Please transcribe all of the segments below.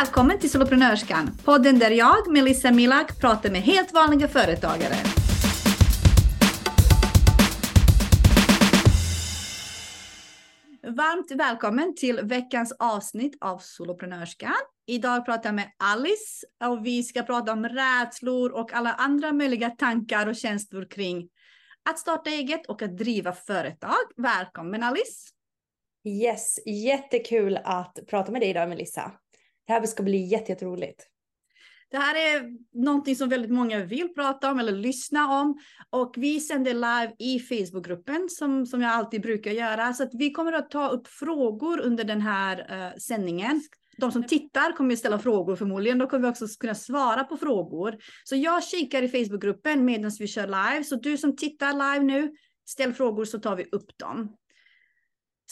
Välkommen till Soloprenörskan, podden där jag, Melissa Milak, pratar med helt vanliga företagare. Varmt välkommen till veckans avsnitt av Soloprenörskan. Idag pratar jag med Alice och vi ska prata om rädslor och alla andra möjliga tankar och känslor kring att starta eget och att driva företag. Välkommen Alice! Yes, jättekul att prata med dig idag Melissa. Det här ska bli jätteroligt. Det här är någonting som väldigt många vill prata om eller lyssna om. Och vi sänder live i Facebookgruppen som, som jag alltid brukar göra. Så att vi kommer att ta upp frågor under den här uh, sändningen. De som tittar kommer att ställa frågor förmodligen. Då kommer vi också kunna svara på frågor. Så jag kikar i Facebookgruppen medan vi kör live. Så du som tittar live nu, ställ frågor så tar vi upp dem.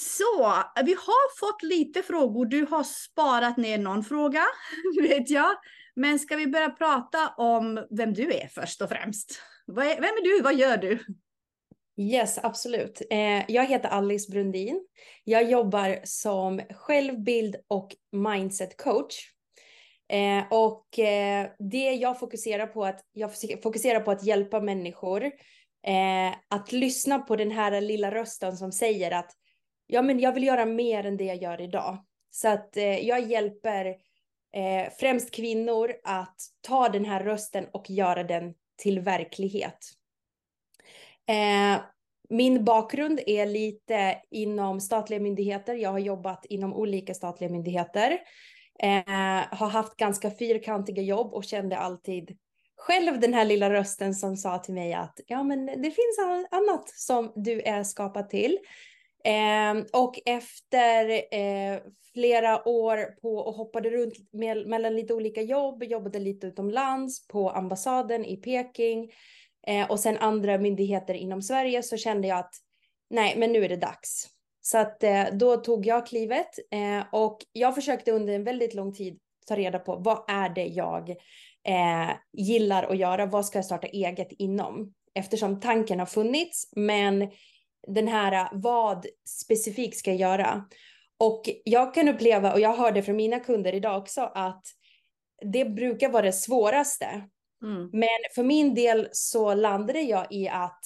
Så, vi har fått lite frågor. Du har sparat ner någon fråga, vet jag. Men ska vi börja prata om vem du är först och främst? Vem är du? Vad gör du? Yes, absolut. Eh, jag heter Alice Brundin. Jag jobbar som självbild och mindset coach. Eh, och eh, det jag fokuserar på att jag fokuserar på att hjälpa människor att lyssna på den här lilla rösten som säger att ja, men jag vill göra mer än det jag gör idag. Så att eh, jag hjälper eh, främst kvinnor att ta den här rösten och göra den till verklighet. Eh, min bakgrund är lite inom statliga myndigheter. Jag har jobbat inom olika statliga myndigheter. Eh, har haft ganska fyrkantiga jobb och kände alltid själv den här lilla rösten som sa till mig att ja, men det finns annat som du är skapad till. Eh, och efter eh, flera år på och hoppade runt med, mellan lite olika jobb, jobbade lite utomlands på ambassaden i Peking eh, och sen andra myndigheter inom Sverige så kände jag att nej, men nu är det dags. Så att eh, då tog jag klivet eh, och jag försökte under en väldigt lång tid ta reda på vad är det jag eh, gillar att göra? Vad ska jag starta eget inom? Eftersom tanken har funnits, men den här vad specifikt ska jag göra? Och jag kan uppleva, och jag hör det från mina kunder idag också, att det brukar vara det svåraste. Mm. Men för min del så landade jag i att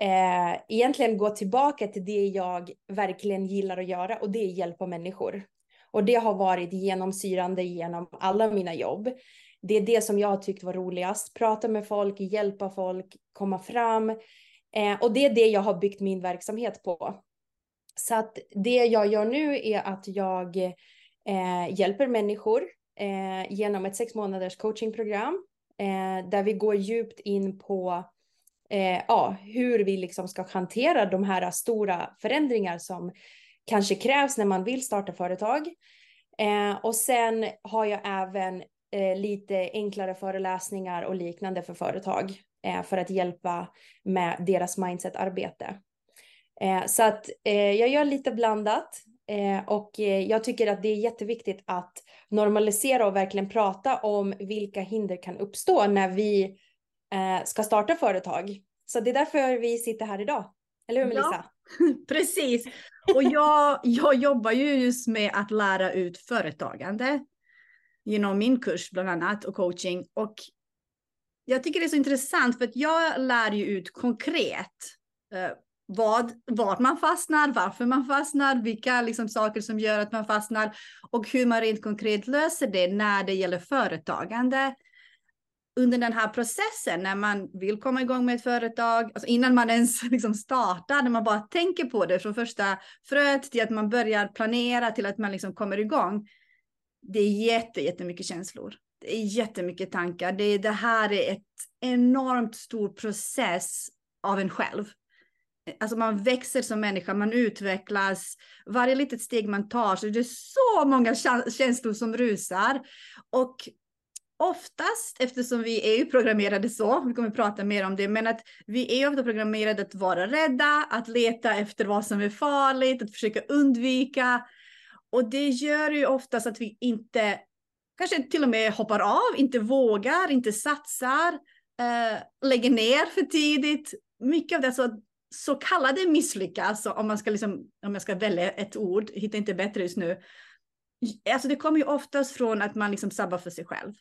eh, egentligen gå tillbaka till det jag verkligen gillar att göra och det är hjälpa människor. Och det har varit genomsyrande genom alla mina jobb. Det är det som jag har tyckt var roligast. Prata med folk, hjälpa folk, komma fram. Eh, och det är det jag har byggt min verksamhet på. Så att det jag gör nu är att jag eh, hjälper människor eh, genom ett sex månaders coachingprogram eh, där vi går djupt in på eh, ja, hur vi liksom ska hantera de här stora förändringar som kanske krävs när man vill starta företag. Eh, och sen har jag även eh, lite enklare föreläsningar och liknande för företag för att hjälpa med deras mindset-arbete. Eh, så att eh, jag gör lite blandat eh, och eh, jag tycker att det är jätteviktigt att normalisera och verkligen prata om vilka hinder kan uppstå när vi eh, ska starta företag. Så det är därför vi sitter här idag. Eller hur Melissa? Ja, precis. Och jag, jag jobbar ju just med att lära ut företagande genom min kurs bland annat och coaching. Och jag tycker det är så intressant för att jag lär ju ut konkret eh, vad, var man fastnar, varför man fastnar, vilka liksom, saker som gör att man fastnar och hur man rent konkret löser det när det gäller företagande. Under den här processen när man vill komma igång med ett företag, alltså innan man ens liksom startar, när man bara tänker på det från första fröet till att man börjar planera till att man liksom kommer igång. Det är jätte, jättemycket känslor det är jättemycket tankar. Det, det här är ett enormt stor process av en själv. Alltså man växer som människa, man utvecklas. Varje litet steg man tar så är det så många känslor som rusar. Och oftast, eftersom vi är ju programmerade så, vi kommer prata mer om det, men att vi är ofta programmerade att vara rädda, att leta efter vad som är farligt, att försöka undvika. Och det gör ju oftast att vi inte kanske till och med hoppar av, inte vågar, inte satsar, eh, lägger ner för tidigt. Mycket av det så, så kallade misslyckas, om man ska liksom, om jag ska välja ett ord, hittar inte bättre just nu. Alltså det kommer ju oftast från att man liksom sabbar för sig själv.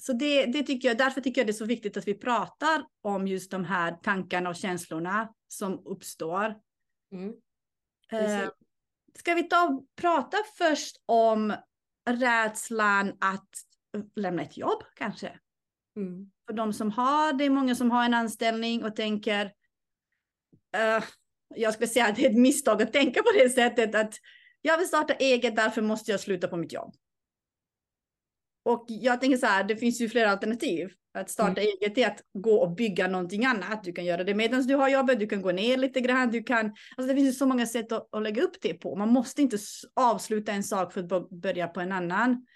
Så det, det tycker jag, därför tycker jag det är så viktigt att vi pratar om just de här tankarna och känslorna som uppstår. Mm. Eh, ska vi ta och prata först om rädslan att lämna ett jobb kanske? Mm. För de som har, det är många som har en anställning och tänker, uh, jag skulle säga att det är ett misstag att tänka på det sättet att jag vill starta eget, därför måste jag sluta på mitt jobb. Och jag tänker så här, det finns ju flera alternativ. Att starta mm. eget är att gå och bygga någonting annat. Du kan göra det medan du har jobbet, du kan gå ner lite grann, du kan... Alltså det finns ju så många sätt att, att lägga upp det på. Man måste inte avsluta en sak för att börja på en annan.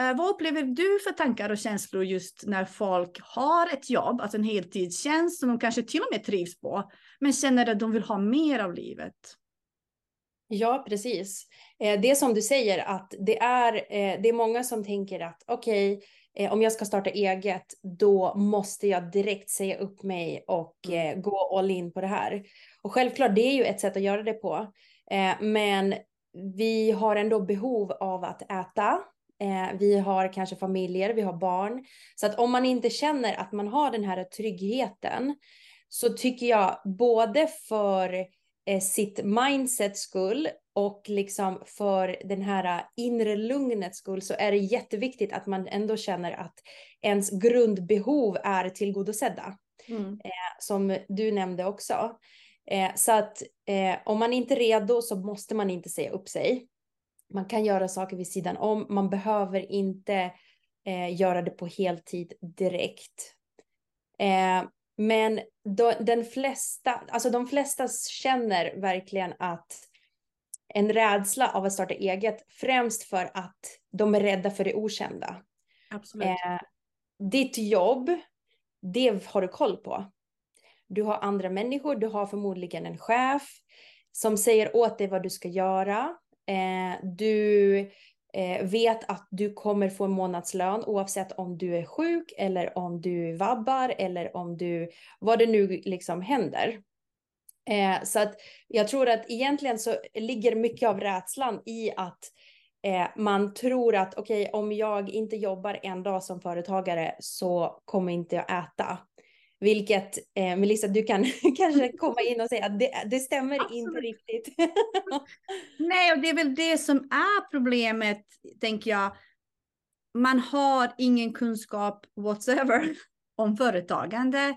Uh, vad upplever du för tankar och känslor just när folk har ett jobb, alltså en heltidstjänst som de kanske till och med trivs på, men känner att de vill ha mer av livet? Ja, precis. Eh, det som du säger att det är, eh, det är många som tänker att okej, okay, eh, om jag ska starta eget, då måste jag direkt säga upp mig och mm. gå all in på det här. Och självklart, det är ju ett sätt att göra det på. Men vi har ändå behov av att äta. Vi har kanske familjer, vi har barn. Så att om man inte känner att man har den här tryggheten så tycker jag både för eh, sitt mindsets skull och liksom för den här inre lugnets skull så är det jätteviktigt att man ändå känner att ens grundbehov är tillgodosedda. Mm. Eh, som du nämnde också. Eh, så att eh, om man inte är redo så måste man inte säga upp sig. Man kan göra saker vid sidan om. Man behöver inte eh, göra det på heltid direkt. Eh, men då, den flesta, alltså de flesta känner verkligen att en rädsla av att starta eget, främst för att de är rädda för det okända. Absolut. Eh, ditt jobb, det har du koll på. Du har andra människor, du har förmodligen en chef som säger åt dig vad du ska göra. Eh, du eh, vet att du kommer få en månadslön oavsett om du är sjuk eller om du vabbar eller om du, vad det nu liksom händer. Eh, så att jag tror att egentligen så ligger mycket av rädslan i att eh, man tror att okej, okay, om jag inte jobbar en dag som företagare så kommer inte jag äta. Vilket, eh, Melissa, du kan kanske komma in och säga att det, det stämmer Absolut. inte riktigt. Nej, och det är väl det som är problemet, tänker jag. Man har ingen kunskap whatsoever om företagande.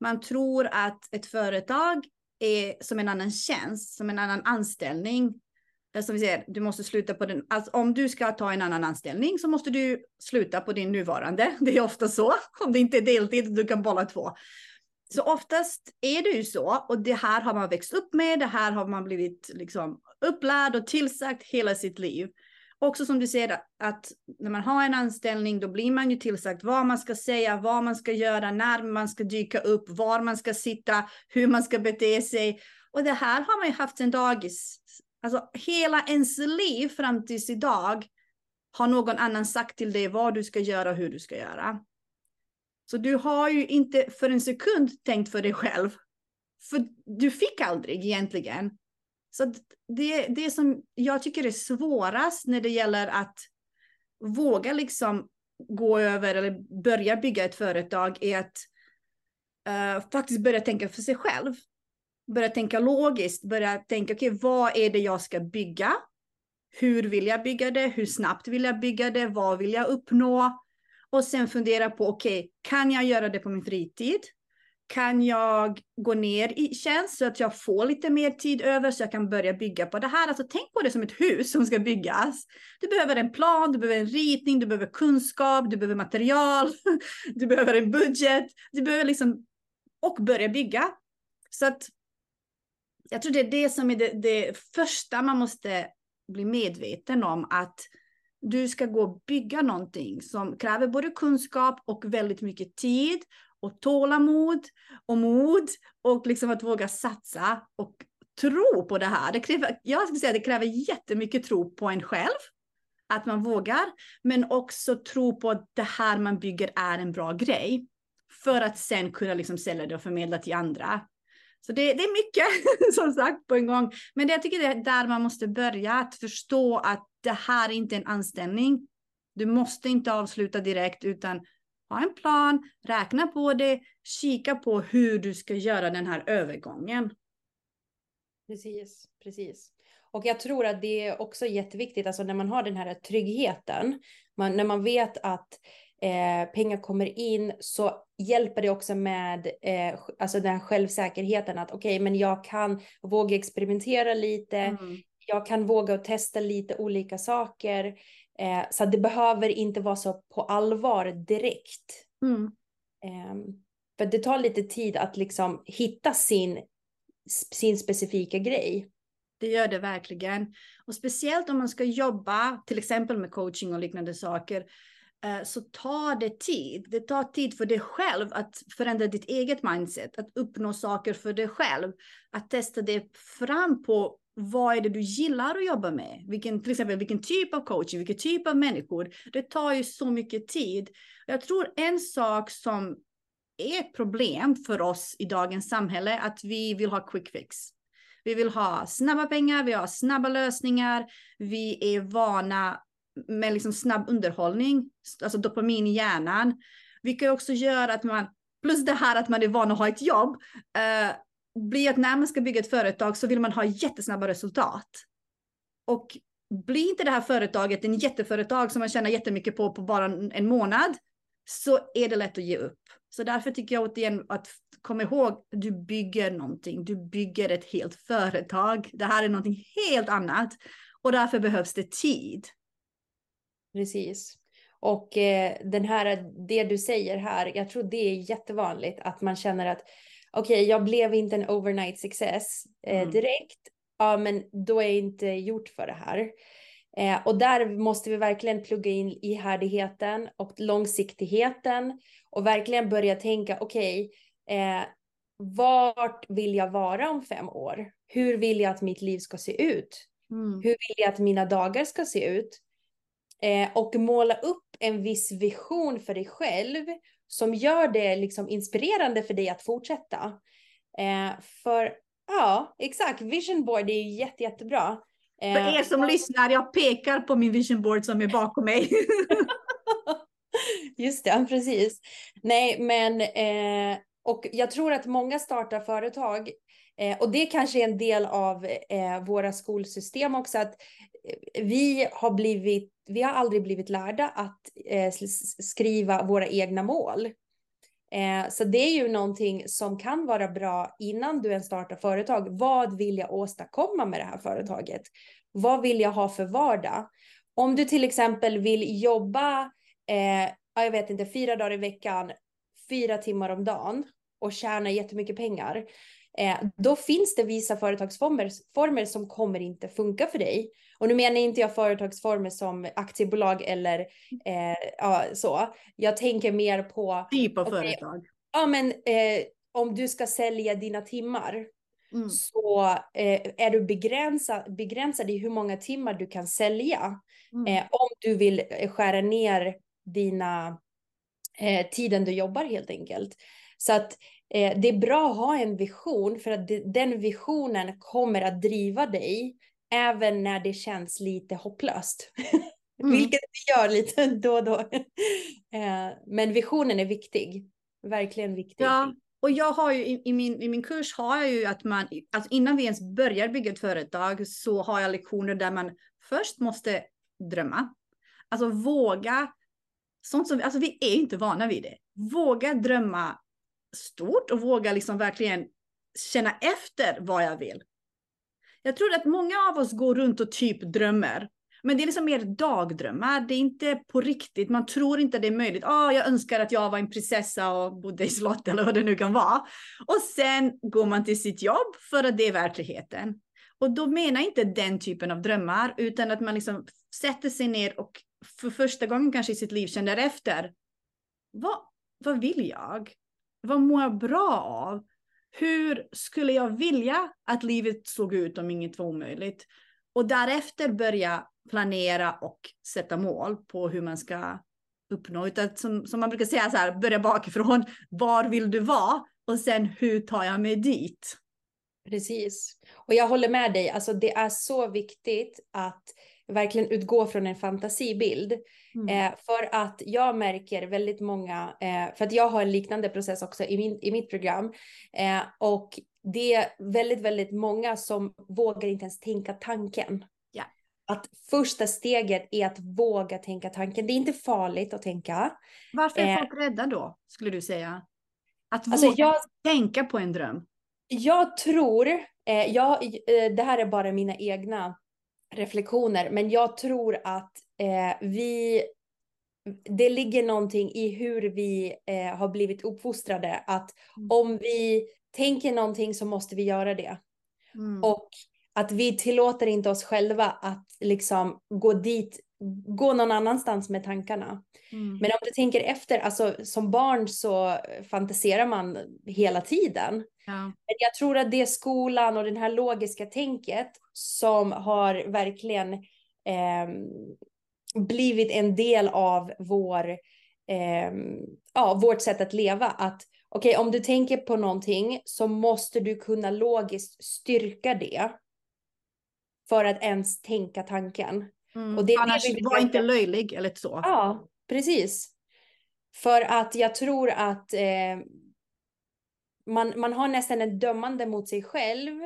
Man tror att ett företag är som en annan tjänst, som en annan anställning eh, som vi säger, du måste sluta på den. Alltså, om du ska ta en annan anställning så måste du sluta på din nuvarande. Det är ofta så. Om det inte är deltid, du kan bolla två. Så oftast är det ju så. Och det här har man växt upp med. Det här har man blivit liksom upplärd och tillsagt hela sitt liv. Också som du säger att när man har en anställning då blir man ju tillsagt vad man ska säga, vad man ska göra, när man ska dyka upp, var man ska sitta, hur man ska bete sig. Och det här har man ju haft sedan dagis. Alltså hela ens liv fram tills idag har någon annan sagt till dig vad du ska göra och hur du ska göra. Så du har ju inte för en sekund tänkt för dig själv. För du fick aldrig egentligen. Så det, det som jag tycker är svårast när det gäller att våga liksom gå över eller börja bygga ett företag är att uh, faktiskt börja tänka för sig själv börja tänka logiskt, börja tänka, okej, okay, vad är det jag ska bygga? Hur vill jag bygga det? Hur snabbt vill jag bygga det? Vad vill jag uppnå? Och sen fundera på, okej, okay, kan jag göra det på min fritid? Kan jag gå ner i tjänst så att jag får lite mer tid över så jag kan börja bygga på det här? Alltså tänk på det som ett hus som ska byggas. Du behöver en plan, du behöver en ritning, du behöver kunskap, du behöver material, du behöver en budget, du behöver liksom och börja bygga. Så att jag tror det är det som är det, det första man måste bli medveten om, att du ska gå och bygga någonting som kräver både kunskap och väldigt mycket tid och tålamod och mod och liksom att våga satsa och tro på det här. Det kräver, jag skulle säga det kräver jättemycket tro på en själv, att man vågar, men också tro på att det här man bygger är en bra grej för att sen kunna liksom sälja det och förmedla till andra. Så det, det är mycket som sagt på en gång. Men det, jag tycker det är där man måste börja, att förstå att det här är inte en anställning. Du måste inte avsluta direkt utan ha en plan, räkna på det, kika på hur du ska göra den här övergången. Precis, precis. Och jag tror att det är också jätteviktigt, alltså när man har den här tryggheten, man, när man vet att eh, pengar kommer in så hjälper det också med eh, alltså den självsäkerheten att okej, okay, men jag kan våga experimentera lite, mm. jag kan våga och testa lite olika saker. Eh, så det behöver inte vara så på allvar direkt. Mm. Eh, för det tar lite tid att liksom hitta sin, sin specifika grej. Det gör det verkligen. Och speciellt om man ska jobba till exempel med coaching och liknande saker Eh, så tar det tid. Det tar tid för dig själv att förändra ditt eget mindset, att uppnå saker för dig själv, att testa det fram på vad är det du gillar att jobba med? Vilken, till exempel vilken typ av coaching, vilken typ av människor. Det tar ju så mycket tid. Jag tror en sak som är ett problem för oss i dagens samhälle, att vi vill ha quick fix. Vi vill ha snabba pengar, vi har snabba lösningar, vi är vana med liksom snabb underhållning, alltså dopamin i hjärnan, vilket också gör att man, plus det här att man är van att ha ett jobb, eh, blir att när man ska bygga ett företag så vill man ha jättesnabba resultat. Och blir inte det här företaget en jätteföretag som man tjänar jättemycket på på bara en månad, så är det lätt att ge upp. Så därför tycker jag återigen att kom ihåg, du bygger någonting, du bygger ett helt företag. Det här är någonting helt annat och därför behövs det tid. Precis. Och eh, den här, det du säger här, jag tror det är jättevanligt att man känner att okej, okay, jag blev inte en overnight success eh, mm. direkt. Ja, men då är jag inte gjort för det här. Eh, och där måste vi verkligen plugga in ihärdigheten och långsiktigheten och verkligen börja tänka, okej, okay, eh, vart vill jag vara om fem år? Hur vill jag att mitt liv ska se ut? Mm. Hur vill jag att mina dagar ska se ut? Eh, och måla upp en viss vision för dig själv som gör det liksom inspirerande för dig att fortsätta. Eh, för ja, exakt, vision board är jätte, jättebra. Eh, för er som lyssnar, jag pekar på min vision board som är bakom mig. Just det, precis. Nej, men eh, och jag tror att många startar företag eh, och det kanske är en del av eh, våra skolsystem också, att vi har blivit, vi har aldrig blivit lärda att eh, skriva våra egna mål. Eh, så det är ju någonting som kan vara bra innan du ens startar företag. Vad vill jag åstadkomma med det här företaget? Vad vill jag ha för vardag? Om du till exempel vill jobba, eh, jag vet inte, fyra dagar i veckan, fyra timmar om dagen och tjäna jättemycket pengar, då finns det vissa företagsformer former som kommer inte funka för dig. Och nu menar inte jag företagsformer som aktiebolag eller eh, ja, så. Jag tänker mer på... Typ av okay, företag. Ja, men eh, om du ska sälja dina timmar mm. så eh, är du begränsad, begränsad i hur många timmar du kan sälja. Mm. Eh, om du vill eh, skära ner dina eh, tiden du jobbar helt enkelt. Så att eh, det är bra att ha en vision för att den visionen kommer att driva dig även när det känns lite hopplöst. Mm. Vilket det gör lite då och då. eh, men visionen är viktig. Verkligen viktig. Ja, och jag har ju i, i, min, i min kurs har jag ju att man, alltså innan vi ens börjar bygga ett företag så har jag lektioner där man först måste drömma. Alltså våga, sånt som, alltså vi är inte vana vid det. Våga drömma stort och våga liksom verkligen känna efter vad jag vill. Jag tror att många av oss går runt och typ drömmer. Men det är liksom mer dagdrömmar. Det är inte på riktigt. Man tror inte det är möjligt. Oh, jag önskar att jag var en prinsessa och bodde i slott eller vad det nu kan vara. Och sen går man till sitt jobb för att det är verkligheten. Och då menar jag inte den typen av drömmar, utan att man liksom sätter sig ner och för första gången kanske i sitt liv känner efter. Vad, vad vill jag? Vad mår jag bra av? Hur skulle jag vilja att livet såg ut om inget var omöjligt? Och därefter börja planera och sätta mål på hur man ska uppnå. Utan som, som man brukar säga, så här, börja bakifrån. Var vill du vara? Och sen hur tar jag mig dit? Precis. Och jag håller med dig, alltså det är så viktigt att verkligen utgå från en fantasibild. Mm. Eh, för att jag märker väldigt många, eh, för att jag har en liknande process också i, min, i mitt program. Eh, och det är väldigt, väldigt många som vågar inte ens tänka tanken. Ja. Att första steget är att våga tänka tanken. Det är inte farligt att tänka. Varför är eh, folk rädda då, skulle du säga? Att alltså våga jag, tänka på en dröm? Jag tror, eh, jag, eh, det här är bara mina egna reflektioner, men jag tror att eh, vi, det ligger någonting i hur vi eh, har blivit uppfostrade, att mm. om vi tänker någonting så måste vi göra det. Mm. Och att vi tillåter inte oss själva att liksom gå dit, gå någon annanstans med tankarna. Mm. Men om du tänker efter, alltså som barn så fantiserar man hela tiden. Ja. Men jag tror att det är skolan och det här logiska tänket som har verkligen eh, blivit en del av vår, eh, ja, vårt sätt att leva. Att okej, okay, om du tänker på någonting så måste du kunna logiskt styrka det för att ens tänka tanken. Mm. Och det, Annars det var inte löjlig eller så. Ja, precis. För att jag tror att eh, man, man har nästan ett dömande mot sig själv.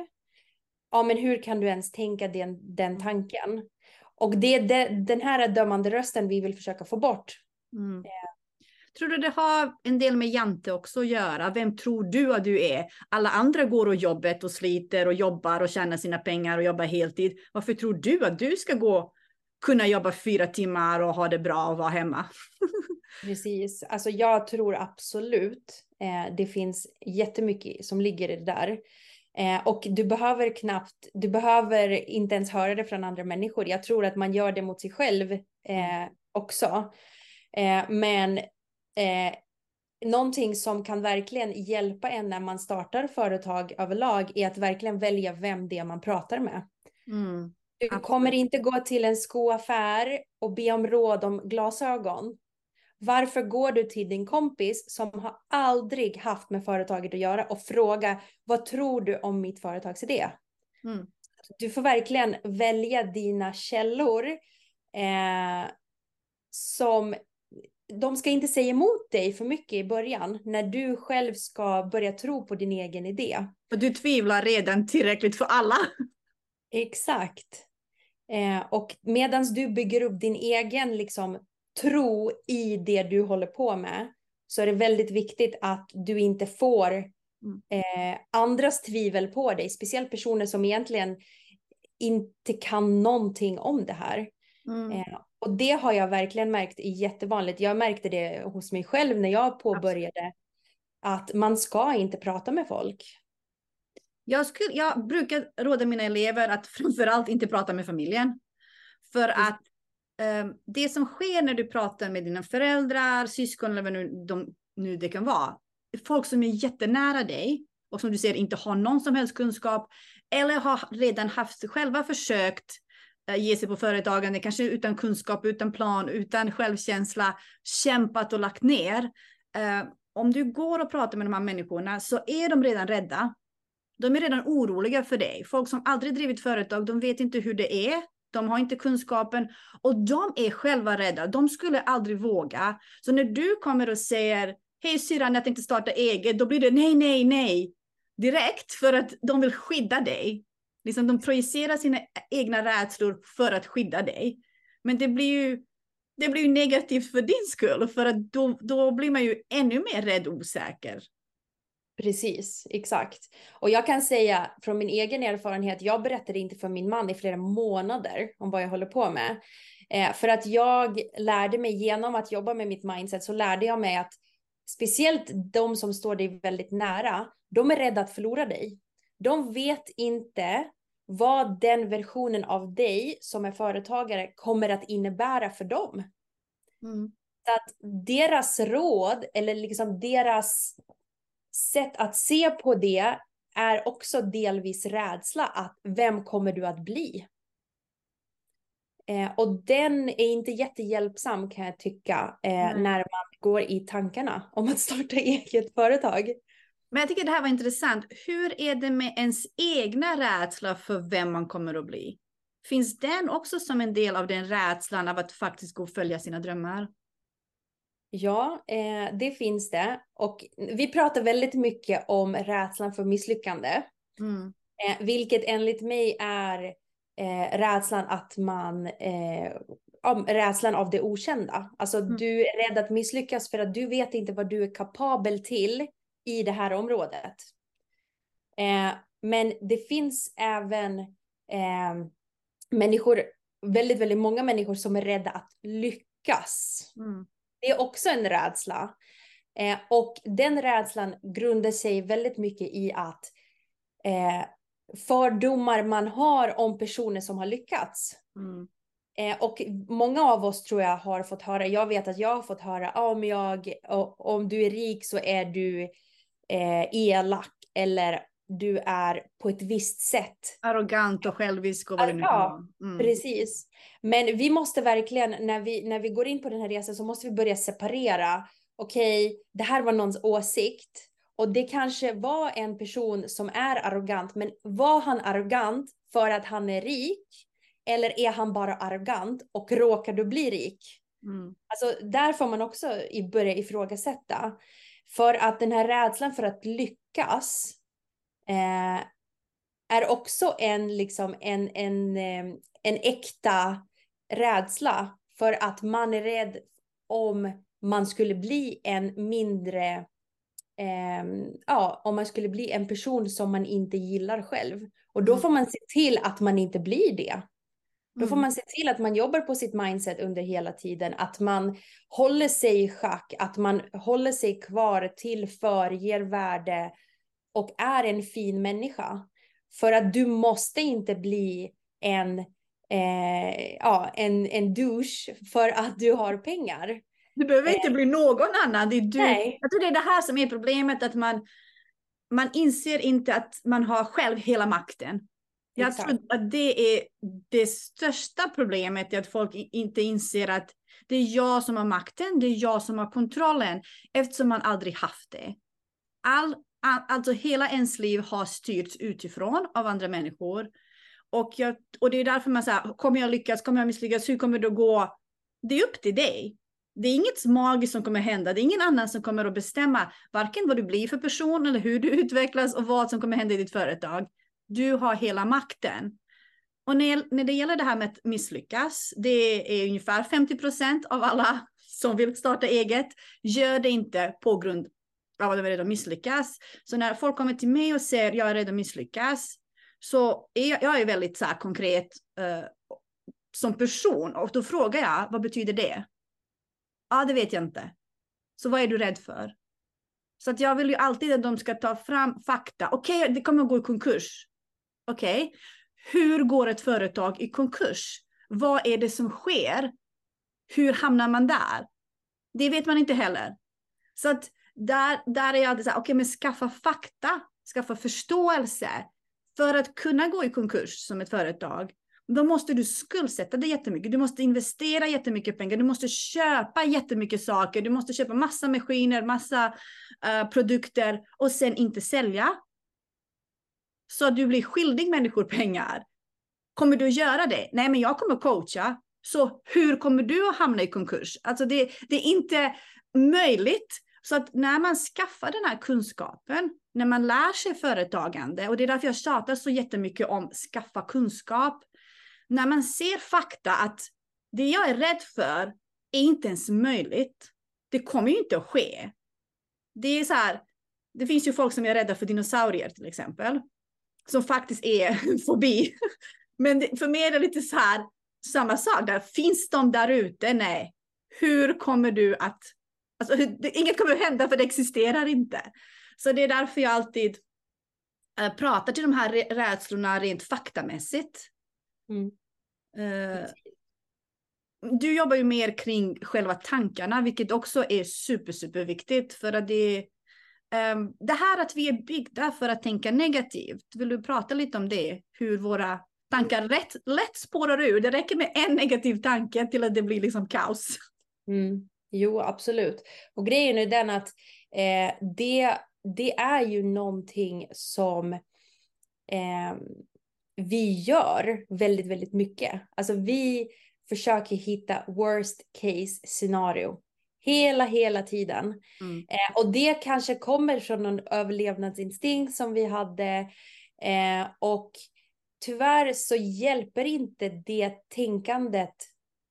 Ja, men hur kan du ens tänka den, den mm. tanken? Och det är de, den här dömande rösten vi vill försöka få bort. Mm. Eh. Tror du det har en del med Jante också att göra? Vem tror du att du är? Alla andra går och jobbet och sliter och jobbar och tjänar sina pengar och jobbar heltid. Varför tror du att du ska gå, kunna jobba fyra timmar och ha det bra och vara hemma? Precis, alltså jag tror absolut eh, det finns jättemycket som ligger i det där. Eh, och du behöver knappt, du behöver inte ens höra det från andra människor. Jag tror att man gör det mot sig själv eh, också. Eh, men eh, någonting som kan verkligen hjälpa en när man startar företag överlag är att verkligen välja vem det är man pratar med. Mm. Du kommer inte gå till en skoaffär och be om råd om glasögon. Varför går du till din kompis som har aldrig haft med företaget att göra och fråga vad tror du om mitt företagsidé? Mm. Du får verkligen välja dina källor eh, som de ska inte säga emot dig för mycket i början när du själv ska börja tro på din egen idé. Du tvivlar redan tillräckligt för alla. Exakt. Eh, och medan du bygger upp din egen liksom, tro i det du håller på med så är det väldigt viktigt att du inte får mm. eh, andras tvivel på dig, speciellt personer som egentligen inte kan någonting om det här. Mm. Eh, och det har jag verkligen märkt är jättevanligt. Jag märkte det hos mig själv när jag påbörjade Absolut. att man ska inte prata med folk. Jag, skulle, jag brukar råda mina elever att framförallt inte prata med familjen. För att um, det som sker när du pratar med dina föräldrar, syskon eller vad nu, de, nu det kan vara. Folk som är jättenära dig och som du ser inte har någon som helst kunskap eller har redan haft själva försökt uh, ge sig på företagande, kanske utan kunskap, utan plan, utan självkänsla, kämpat och lagt ner. Uh, om du går och pratar med de här människorna så är de redan rädda. De är redan oroliga för dig. Folk som aldrig drivit företag, de vet inte hur det är de har inte kunskapen och de är själva rädda. De skulle aldrig våga. Så när du kommer och säger hej syrran, jag tänkte starta eget, då blir det nej, nej, nej direkt för att de vill skydda dig. Liksom de projicerar sina egna rädslor för att skydda dig. Men det blir ju, det blir ju negativt för din skull, för att då, då blir man ju ännu mer rädd och osäker. Precis, exakt. Och jag kan säga från min egen erfarenhet, jag berättade inte för min man i flera månader om vad jag håller på med. Eh, för att jag lärde mig genom att jobba med mitt mindset så lärde jag mig att speciellt de som står dig väldigt nära, de är rädda att förlora dig. De vet inte vad den versionen av dig som är företagare kommer att innebära för dem. Mm. Så att deras råd eller liksom deras sätt att se på det är också delvis rädsla att vem kommer du att bli? Eh, och den är inte jättehjälpsam kan jag tycka eh, när man går i tankarna om att starta eget företag. Men jag tycker det här var intressant. Hur är det med ens egna rädsla för vem man kommer att bli? Finns den också som en del av den rädslan av att faktiskt gå och följa sina drömmar? Ja, eh, det finns det. Och vi pratar väldigt mycket om rädslan för misslyckande. Mm. Eh, vilket enligt mig är eh, rädslan att man, eh, rädslan av det okända. Alltså mm. du är rädd att misslyckas för att du vet inte vad du är kapabel till i det här området. Eh, men det finns även eh, människor, väldigt, väldigt många människor som är rädda att lyckas. Mm. Det är också en rädsla. Eh, och den rädslan grundar sig väldigt mycket i att eh, fördomar man har om personer som har lyckats. Mm. Eh, och många av oss tror jag har fått höra, jag vet att jag har fått höra, ah, om, jag, om du är rik så är du eh, elak eller du är på ett visst sätt. Arrogant och självisk och vad det nu Ja, mm. precis. Men vi måste verkligen, när vi, när vi går in på den här resan så måste vi börja separera. Okej, okay, det här var någons åsikt. Och det kanske var en person som är arrogant, men var han arrogant för att han är rik? Eller är han bara arrogant och råkar du bli rik? Mm. Alltså där får man också börja ifrågasätta. För att den här rädslan för att lyckas eh, är också en, liksom, en, en, eh, en äkta rädsla. För att man är rädd om man skulle bli en mindre, eh, ja, om man skulle bli en person som man inte gillar själv. Och då mm. får man se till att man inte blir det. Då får mm. man se till att man jobbar på sitt mindset under hela tiden, att man håller sig i schack, att man håller sig kvar, tillför, ger värde och är en fin människa. För att du måste inte bli en, eh, ja, en, en douche för att du har pengar. Du behöver inte eh. bli någon annan. Det är du. Nej. Jag tror det är det här som är problemet, att man, man inser inte att man har själv hela makten. Jag Exakt. tror att det är det största problemet, att folk inte inser att det är jag som har makten, det är jag som har kontrollen, eftersom man aldrig haft det. All, all, alltså hela ens liv har styrts utifrån av andra människor. Och, jag, och det är därför man säger, kommer jag lyckas, kommer jag misslyckas, hur kommer det att gå? Det är upp till dig. Det är inget magiskt som kommer hända. Det är ingen annan som kommer att bestämma varken vad du blir för person eller hur du utvecklas och vad som kommer hända i ditt företag. Du har hela makten. Och när, när det gäller det här med att misslyckas, det är ungefär 50 procent av alla som vill starta eget, gör det inte på grund av att de är att misslyckas. Så när folk kommer till mig och säger jag är rädd att misslyckas, så är jag, jag är väldigt så här, konkret eh, som person och då frågar jag vad betyder det? Ja, det vet jag inte. Så vad är du rädd för? Så att jag vill ju alltid att de ska ta fram fakta. Okej, okay, det kommer att gå i konkurs. Okej, okay. hur går ett företag i konkurs? Vad är det som sker? Hur hamnar man där? Det vet man inte heller. Så att där, där är jag alltid så här, okej, okay, men skaffa fakta, skaffa förståelse för att kunna gå i konkurs som ett företag. Då måste du skuldsätta dig jättemycket. Du måste investera jättemycket pengar. Du måste köpa jättemycket saker. Du måste köpa massa maskiner, massa uh, produkter och sen inte sälja så att du blir skyldig människor pengar. Kommer du att göra det? Nej, men jag kommer att coacha. Så hur kommer du att hamna i konkurs? Alltså det, det är inte möjligt. Så att när man skaffar den här kunskapen, när man lär sig företagande, och det är därför jag tjatar så jättemycket om skaffa kunskap. När man ser fakta att det jag är rädd för är inte ens möjligt. Det kommer ju inte att ske. Det är så här, det finns ju folk som är rädda för dinosaurier till exempel som faktiskt är fobi. Men för mig är det lite så här, samma sak där. Finns de där ute? Nej. Hur kommer du att... Alltså, inget kommer att hända för det existerar inte. Så det är därför jag alltid äh, pratar till de här rädslorna rent faktamässigt. Mm. Uh, du jobbar ju mer kring själva tankarna, vilket också är super, super viktigt för att det Um, det här att vi är byggda för att tänka negativt, vill du prata lite om det? Hur våra tankar rätt, lätt spårar ur. Det räcker med en negativ tanke till att det blir liksom kaos. Mm. Jo, absolut. Och grejen är den att eh, det det är ju någonting som eh, vi gör väldigt, väldigt mycket. Alltså vi försöker hitta worst case scenario hela, hela tiden. Mm. Eh, och det kanske kommer från någon överlevnadsinstinkt som vi hade. Eh, och tyvärr så hjälper inte det tänkandet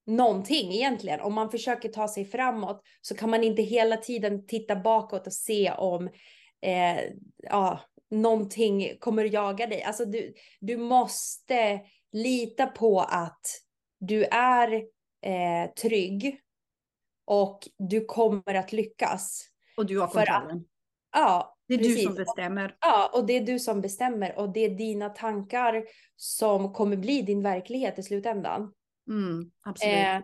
någonting egentligen. Om man försöker ta sig framåt så kan man inte hela tiden titta bakåt och se om eh, ja, någonting kommer jaga dig. Alltså du, du måste lita på att du är eh, trygg och du kommer att lyckas. Och du har kontrollen. Att, ja, det är precis. du som bestämmer. Ja, och det är du som bestämmer och det är dina tankar som kommer bli din verklighet i slutändan. Mm, absolut. Eh,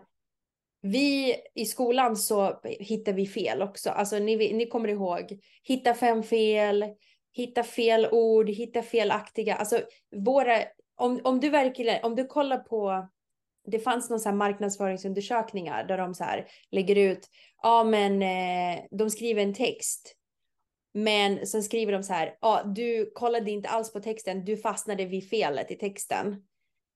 vi i skolan så hittar vi fel också. Alltså ni, ni kommer ihåg, hitta fem fel, hitta fel ord, hitta felaktiga. Alltså våra, om, om du verkligen, om du kollar på, det fanns någon så här marknadsföringsundersökningar där de så här lägger ut, ja men eh, de skriver en text. Men sen skriver de så här, ja du kollade inte alls på texten, du fastnade vid felet i texten.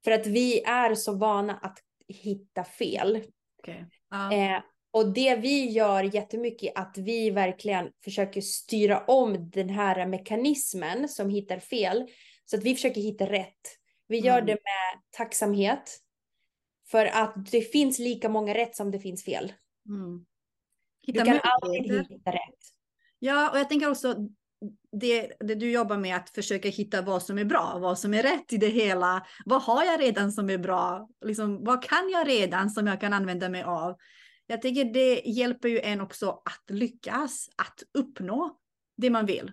För att vi är så vana att hitta fel. Okay. Uh. Eh, och det vi gör jättemycket är att vi verkligen försöker styra om den här mekanismen som hittar fel. Så att vi försöker hitta rätt. Vi gör mm. det med tacksamhet. För att det finns lika många rätt som det finns fel. Mm. du kan alltid hitta rätt. Ja, och jag tänker också det, det, du jobbar med att försöka hitta vad som är bra, vad som är rätt i det hela. Vad har jag redan som är bra? Liksom, vad kan jag redan som jag kan använda mig av? Jag tycker det hjälper ju en också att lyckas, att uppnå det man vill.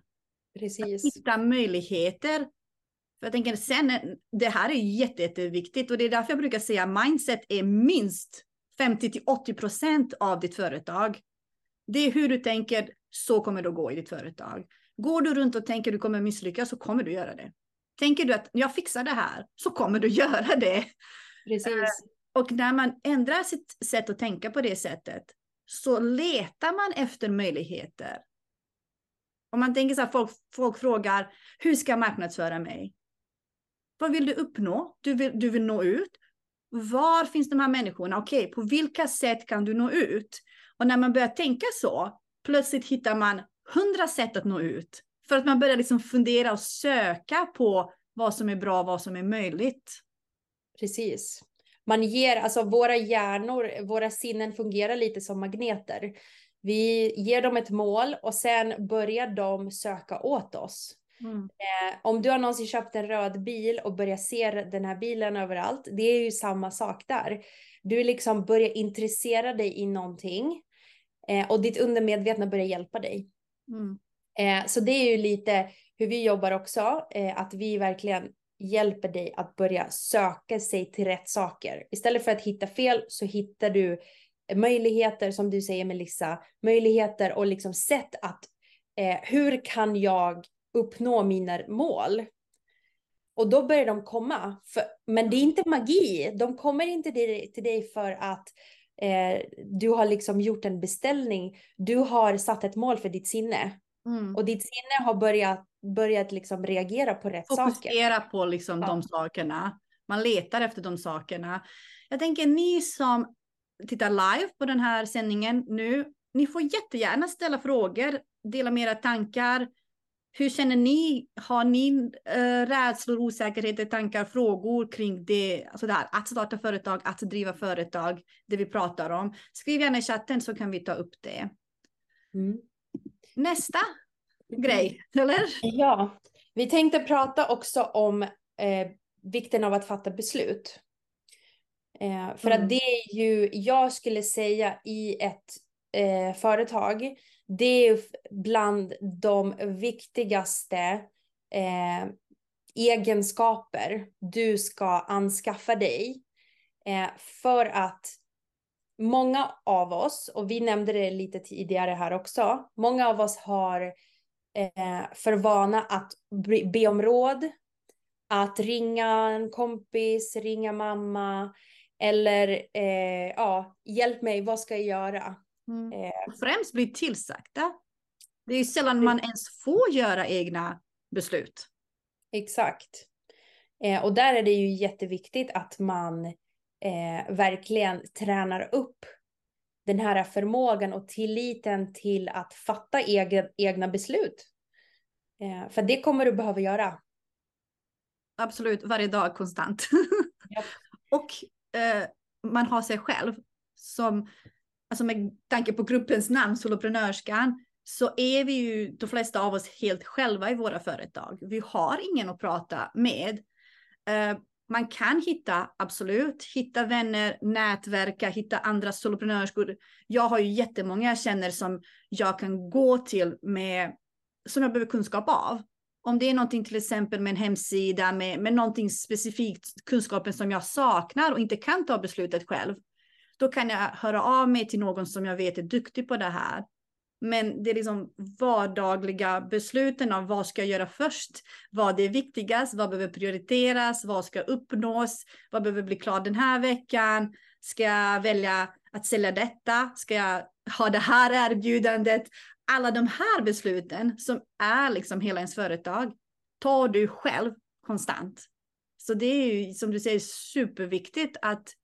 Precis. Att hitta möjligheter. För jag tänker sen, det här är jätte, jätteviktigt och det är därför jag brukar säga mindset är minst 50 till 80 procent av ditt företag. Det är hur du tänker, så kommer det att gå i ditt företag. Går du runt och tänker du kommer misslyckas så kommer du göra det. Tänker du att jag fixar det här så kommer du göra det. Precis. Eh, och när man ändrar sitt sätt att tänka på det sättet så letar man efter möjligheter. Om man tänker så här, folk, folk frågar, hur ska jag marknadsföra mig? Vad vill du uppnå? Du vill, du vill nå ut. Var finns de här människorna? Okej, på vilka sätt kan du nå ut? Och när man börjar tänka så, plötsligt hittar man hundra sätt att nå ut. För att man börjar liksom fundera och söka på vad som är bra, vad som är möjligt. Precis. Man ger, alltså våra hjärnor, våra sinnen fungerar lite som magneter. Vi ger dem ett mål och sen börjar de söka åt oss. Mm. Eh, om du har någonsin köpt en röd bil och börjar se den här bilen överallt, det är ju samma sak där. Du liksom börjar intressera dig i någonting eh, och ditt undermedvetna börjar hjälpa dig. Mm. Eh, så det är ju lite hur vi jobbar också, eh, att vi verkligen hjälper dig att börja söka sig till rätt saker. Istället för att hitta fel så hittar du möjligheter, som du säger Melissa, möjligheter och liksom sätt att eh, hur kan jag uppnå mina mål? Och då börjar de komma. För, men det är inte magi. De kommer inte till, till dig för att eh, du har liksom gjort en beställning. Du har satt ett mål för ditt sinne. Mm. Och ditt sinne har börjat, börjat liksom reagera på rätt Fokusera saker. Fokusera på liksom ja. de sakerna. Man letar efter de sakerna. Jag tänker ni som tittar live på den här sändningen nu, ni får jättegärna ställa frågor, dela med era tankar. Hur känner ni? Har ni äh, rädslor, osäkerheter, tankar, frågor kring det, alltså det här, att starta företag, att driva företag, det vi pratar om? Skriv gärna i chatten så kan vi ta upp det. Mm. Nästa grej, eller? Ja, vi tänkte prata också om eh, vikten av att fatta beslut. Eh, för mm. att det är ju, jag skulle säga i ett eh, företag, det är bland de viktigaste eh, egenskaper du ska anskaffa dig. Eh, för att många av oss, och vi nämnde det lite tidigare här också, många av oss har eh, för vana att be om råd, att ringa en kompis, ringa mamma eller eh, ja, hjälp mig, vad ska jag göra? Mm. Eh. Främst bli tillsagda. Det är ju sällan man ens får göra egna beslut. Exakt. Eh, och där är det ju jätteviktigt att man eh, verkligen tränar upp den här förmågan och tilliten till att fatta egna, egna beslut. Eh, för det kommer du behöva göra. Absolut, varje dag konstant. Yep. och eh, man har sig själv som, alltså med tanke på gruppens namn, soloprenörskan, så är vi ju de flesta av oss helt själva i våra företag. Vi har ingen att prata med. Uh, man kan hitta, absolut, hitta vänner, nätverka, hitta andra soloprenörskor. Jag har ju jättemånga jag känner som jag kan gå till med, som jag behöver kunskap av. Om det är någonting till exempel med en hemsida, med, med någonting specifikt, kunskapen som jag saknar och inte kan ta beslutet själv, då kan jag höra av mig till någon som jag vet är duktig på det här. Men det är liksom vardagliga besluten av vad ska jag göra först? Vad är viktigast? Vad behöver prioriteras? Vad ska uppnås? Vad behöver bli klart den här veckan? Ska jag välja att sälja detta? Ska jag ha det här erbjudandet? Alla de här besluten som är liksom hela ens företag tar du själv konstant. Så det är ju som du säger superviktigt att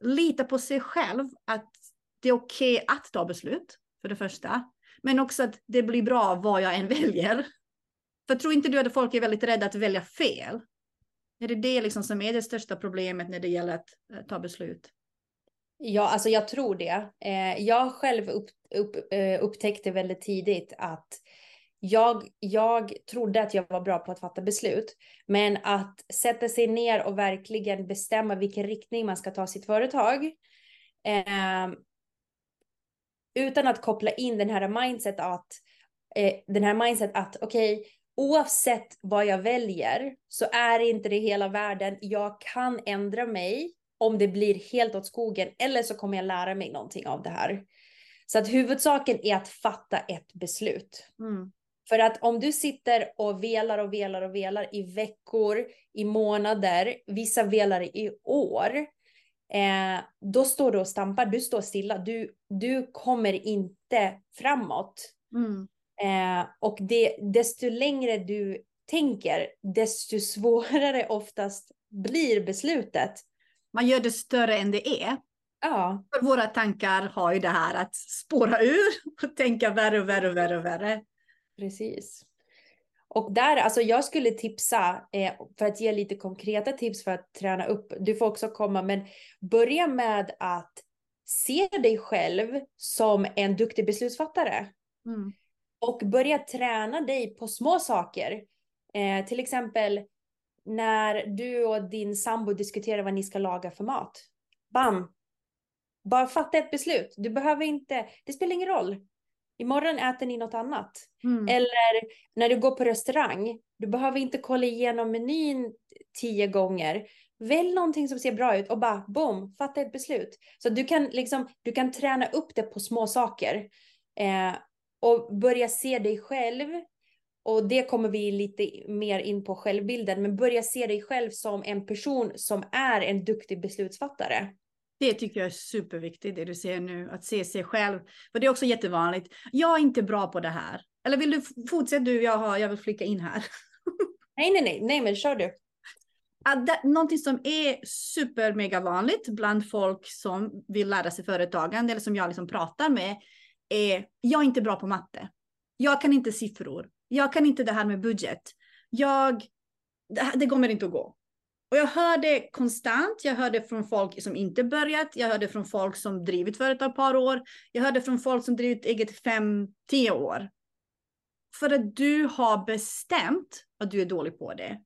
lita på sig själv, att det är okej okay att ta beslut för det första. Men också att det blir bra vad jag än väljer. För tror inte du att folk är väldigt rädda att välja fel? Är det det liksom som är det största problemet när det gäller att eh, ta beslut? Ja, alltså jag tror det. Eh, jag själv upp, upp, eh, upptäckte väldigt tidigt att jag, jag trodde att jag var bra på att fatta beslut, men att sätta sig ner och verkligen bestämma vilken riktning man ska ta sitt företag. Eh, utan att koppla in den här mindset att, eh, den här mindset att okej, okay, oavsett vad jag väljer så är inte det hela världen. Jag kan ändra mig om det blir helt åt skogen eller så kommer jag lära mig någonting av det här. Så att huvudsaken är att fatta ett beslut. Mm. För att om du sitter och velar och velar och velar i veckor, i månader, vissa velar i år, eh, då står du och stampar, du står stilla, du, du kommer inte framåt. Mm. Eh, och det, desto längre du tänker, desto svårare oftast blir beslutet. Man gör det större än det är. Ja. För våra tankar har ju det här att spåra ur och tänka värre och värre och värre och värre. Precis. Och där, alltså jag skulle tipsa, eh, för att ge lite konkreta tips för att träna upp, du får också komma, men börja med att se dig själv som en duktig beslutsfattare. Mm. Och börja träna dig på små saker. Eh, till exempel när du och din sambo diskuterar vad ni ska laga för mat. Bam! Bara fatta ett beslut. Du behöver inte, det spelar ingen roll. Imorgon äter ni något annat. Mm. Eller när du går på restaurang, du behöver inte kolla igenom menyn tio gånger. Välj någonting som ser bra ut och bara boom, fatta ett beslut. Så du kan liksom, du kan träna upp det på små saker. Eh, och börja se dig själv. Och det kommer vi lite mer in på självbilden. Men börja se dig själv som en person som är en duktig beslutsfattare. Det tycker jag är superviktigt, det du säger nu, att se sig själv. För det är också jättevanligt. Jag är inte bra på det här. Eller vill du fortsätta du? Jag, har, jag vill flika in här. nej, nej, nej, nej, men kör du. Att det, någonting som är super mega vanligt bland folk som vill lära sig företagande eller som jag liksom pratar med är jag är inte bra på matte. Jag kan inte siffror. Jag kan inte det här med budget. Jag, det, det kommer inte att gå. Och jag hör det konstant. Jag hör det från folk som inte börjat. Jag hör det från folk som drivit företag ett par år. Jag hör det från folk som drivit eget fem, tio år. För att du har bestämt att du är dålig på det.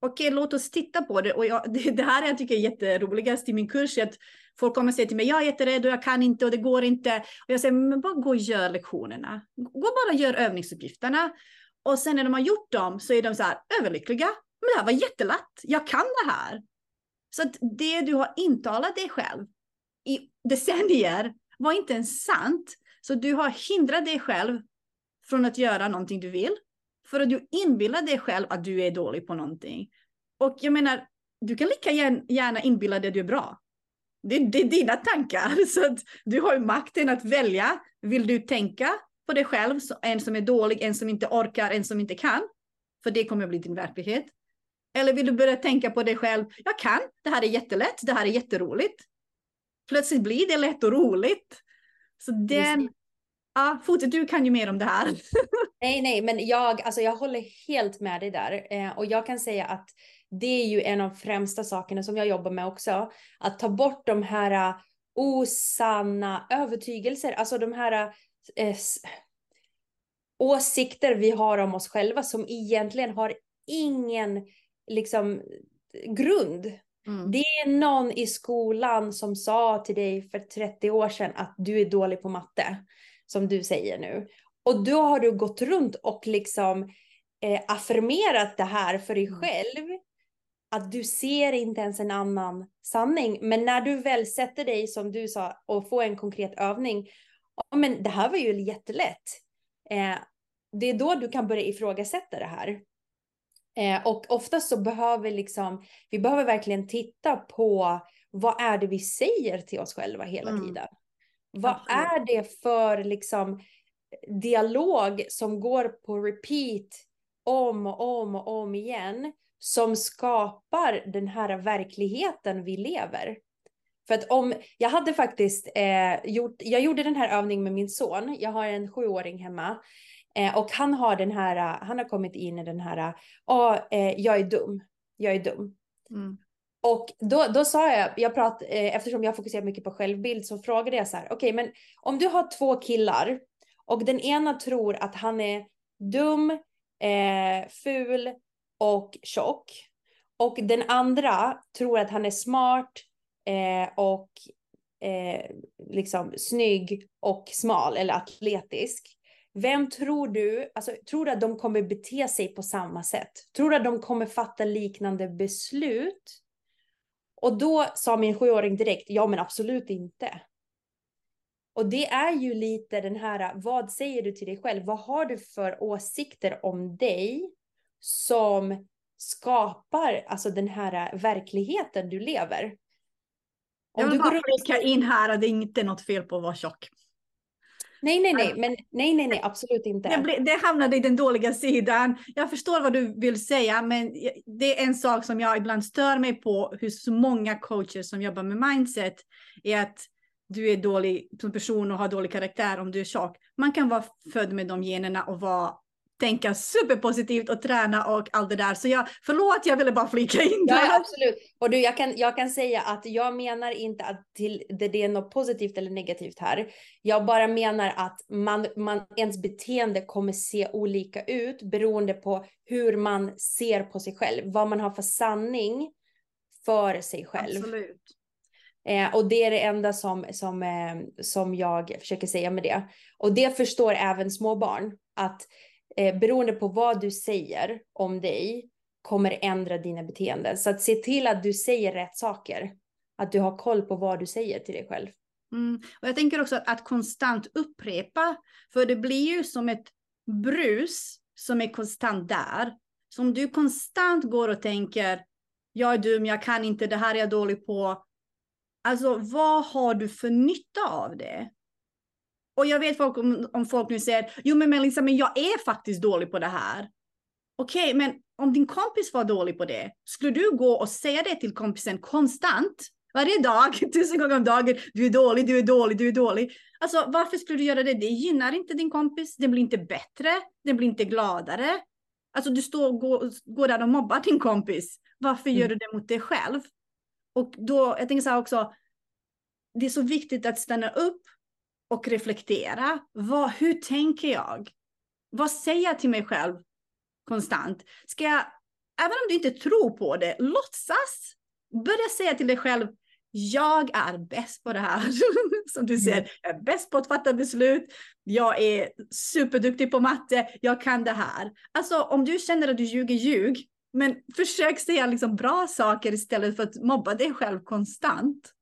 Okej, låt oss titta på det. Och jag, det, det här jag tycker är jätteroligast i min kurs. Att folk kommer säga till mig, jag är jätterädd och jag kan inte och det går inte. Och jag säger, men bara gå och gör lektionerna. Gå bara och gör övningsuppgifterna. Och sen när de har gjort dem så är de så här överlyckliga men det här var jättelätt, jag kan det här. Så att det du har intalat dig själv i decennier var inte ens sant. Så du har hindrat dig själv från att göra någonting du vill. För att du inbillar dig själv att du är dålig på någonting. Och jag menar, du kan lika gärna inbilla dig att du är bra. Det, det är dina tankar. Så att du har ju makten att välja. Vill du tänka på dig själv, en som är dålig, en som inte orkar, en som inte kan. För det kommer att bli din verklighet. Eller vill du börja tänka på dig själv, jag kan, det här är jättelätt, det här är jätteroligt. Plötsligt blir det lätt och roligt. Så den, ja, fortsätt, du kan ju mer om det här. nej, nej, men jag, alltså jag håller helt med dig där. Eh, och jag kan säga att det är ju en av främsta sakerna som jag jobbar med också. Att ta bort de här uh, osanna övertygelser, alltså de här eh, åsikter vi har om oss själva som egentligen har ingen liksom grund. Mm. Det är någon i skolan som sa till dig för 30 år sedan att du är dålig på matte, som du säger nu. Och då har du gått runt och liksom eh, affirmerat det här för dig mm. själv. Att du ser inte ens en annan sanning. Men när du väl sätter dig, som du sa, och får en konkret övning. Oh, men det här var ju jättelätt. Eh, det är då du kan börja ifrågasätta det här. Eh, och oftast så behöver liksom, vi behöver verkligen titta på vad är det vi säger till oss själva hela mm. tiden. Vad Absolut. är det för liksom dialog som går på repeat om och om och om igen som skapar den här verkligheten vi lever. För att om, jag hade faktiskt eh, gjort, jag gjorde den här övningen med min son, jag har en sjuåring hemma. Eh, och han har den här, han har kommit in i den här, oh, eh, jag är dum, jag är dum. Mm. Och då, då sa jag, jag prat, eh, eftersom jag fokuserar mycket på självbild så frågade jag så här, okej okay, men om du har två killar och den ena tror att han är dum, eh, ful och tjock och den andra tror att han är smart eh, och eh, liksom snygg och smal eller atletisk. Vem tror du, alltså tror du att de kommer bete sig på samma sätt? Tror du att de kommer fatta liknande beslut? Och då sa min sjuåring direkt, ja men absolut inte. Och det är ju lite den här, vad säger du till dig själv? Vad har du för åsikter om dig som skapar alltså den här verkligheten du lever? Om jag vill bara flika in här att det är inte något fel på att vara tjock. Nej, nej, nej, men nej, nej, nej, absolut inte. Det, ble, det hamnade i den dåliga sidan. Jag förstår vad du vill säga, men det är en sak som jag ibland stör mig på hur många coacher som jobbar med mindset är att du är dålig som person och har dålig karaktär om du är tjock. Man kan vara född med de generna och vara tänka superpositivt och träna och allt det där. Så jag, förlåt, jag ville bara flika in det. Ja, absolut. Och du, jag kan, jag kan säga att jag menar inte att till, det, det är något positivt eller negativt här. Jag bara menar att man, man, ens beteende kommer se olika ut beroende på hur man ser på sig själv. Vad man har för sanning för sig själv. Absolut. Eh, och det är det enda som, som, eh, som jag försöker säga med det. Och det förstår även små barn. Att eh, beroende på vad du säger om dig kommer ändra dina beteenden. Så att se till att du säger rätt saker. Att du har koll på vad du säger till dig själv. Mm. Och jag tänker också att, att konstant upprepa, för det blir ju som ett brus som är konstant där. Så om du konstant går och tänker, jag är dum, jag kan inte, det här är jag dålig på. Alltså vad har du för nytta av det? Och jag vet folk, om, om folk nu säger, jo men Melissa, men jag är faktiskt dålig på det här. Okej, okay, men om din kompis var dålig på det, skulle du gå och säga det till kompisen konstant? Varje dag, tusen gånger om dagen, du är dålig, du är dålig, du är dålig. Alltså varför skulle du göra det? Det gynnar inte din kompis, den blir inte bättre, den blir inte gladare. Alltså du står och går, går där och mobbar din kompis. Varför mm. gör du det mot dig själv? Och då, jag tänker så här också, det är så viktigt att stanna upp och reflektera. Vad, hur tänker jag? Vad säger jag till mig själv konstant? Ska jag, även om du inte tror på det, låtsas. Börja säga till dig själv, jag är bäst på det här. Som du säger, mm. jag är bäst på att fatta beslut. Jag är superduktig på matte. Jag kan det här. Alltså om du känner att du ljuger, ljug. Men försök säga liksom bra saker istället för att mobba dig själv konstant.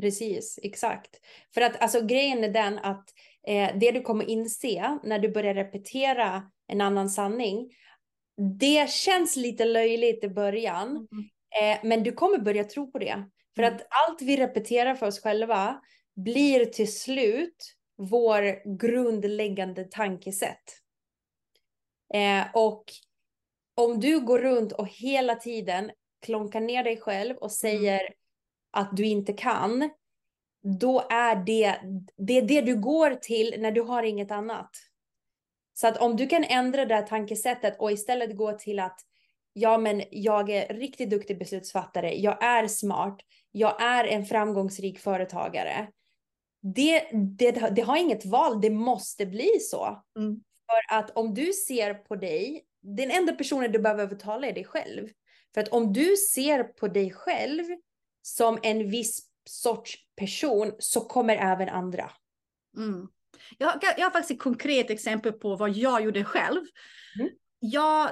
Precis, exakt. För att alltså grejen är den att eh, det du kommer inse när du börjar repetera en annan sanning, det känns lite löjligt i början, mm. eh, men du kommer börja tro på det. För mm. att allt vi repeterar för oss själva blir till slut vår grundläggande tankesätt. Eh, och om du går runt och hela tiden klonkar ner dig själv och säger mm. Att du inte kan, då är det, det är det du går till när du har inget annat. Så att om du kan ändra det här tankesättet och istället gå till att ja, men jag är riktigt duktig beslutsfattare, jag är smart, jag är en framgångsrik företagare. Det, det, det har inget val, det måste bli så. Mm. För att om du ser på dig, den enda personen du behöver övertala är dig själv. För att om du ser på dig själv som en viss sorts person så kommer även andra. Mm. Jag, jag har faktiskt ett konkret exempel på vad jag gjorde själv. Mm. Jag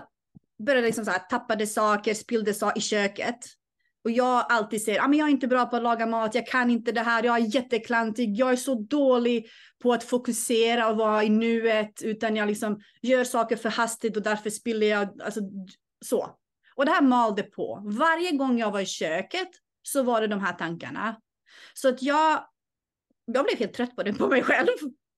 började liksom så här, tappade saker, spillde saker i köket. Och jag alltid säger, ah, men jag är inte bra på att laga mat, jag kan inte det här, jag är jätteklantig, jag är så dålig på att fokusera och vara i nuet, utan jag liksom gör saker för hastigt och därför spiller jag, alltså så. Och det här malde på. Varje gång jag var i köket så var det de här tankarna. Så att jag, jag blev helt trött på det på mig själv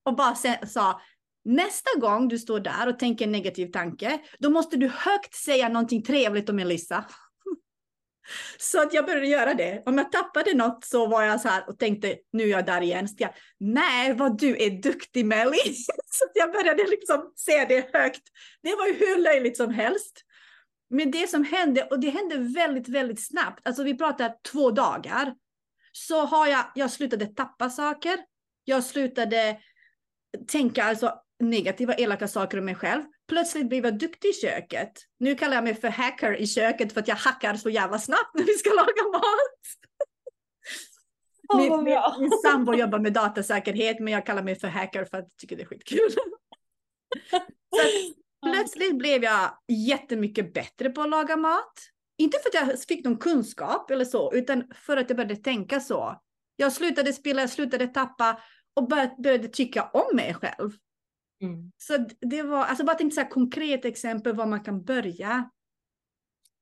och bara sa, nästa gång du står där och tänker en negativ tanke, då måste du högt säga någonting trevligt om Melissa. Så att jag började göra det. Om jag tappade något så var jag så här och tänkte nu är jag där igen. Så jag, Nej, vad du är duktig Melly. Så jag började liksom säga det högt. Det var ju hur löjligt som helst. Men det som hände, och det hände väldigt, väldigt snabbt. Alltså vi pratar två dagar. Så har jag, jag slutade tappa saker. Jag slutade tänka alltså negativa, elaka saker om mig själv. Plötsligt blev jag duktig i köket. Nu kallar jag mig för hacker i köket för att jag hackar så jävla snabbt när vi ska laga mat. Oh, min, min, min sambo jobbar med datasäkerhet men jag kallar mig för hacker för att jag tycker det är skitkul. så plötsligt blev jag jättemycket bättre på att laga mat. Inte för att jag fick någon kunskap eller så, utan för att jag började tänka så. Jag slutade spela, jag slutade tappa och började tycka om mig själv. Mm. Så det var, alltså bara tänkte så här konkret exempel var man kan börja.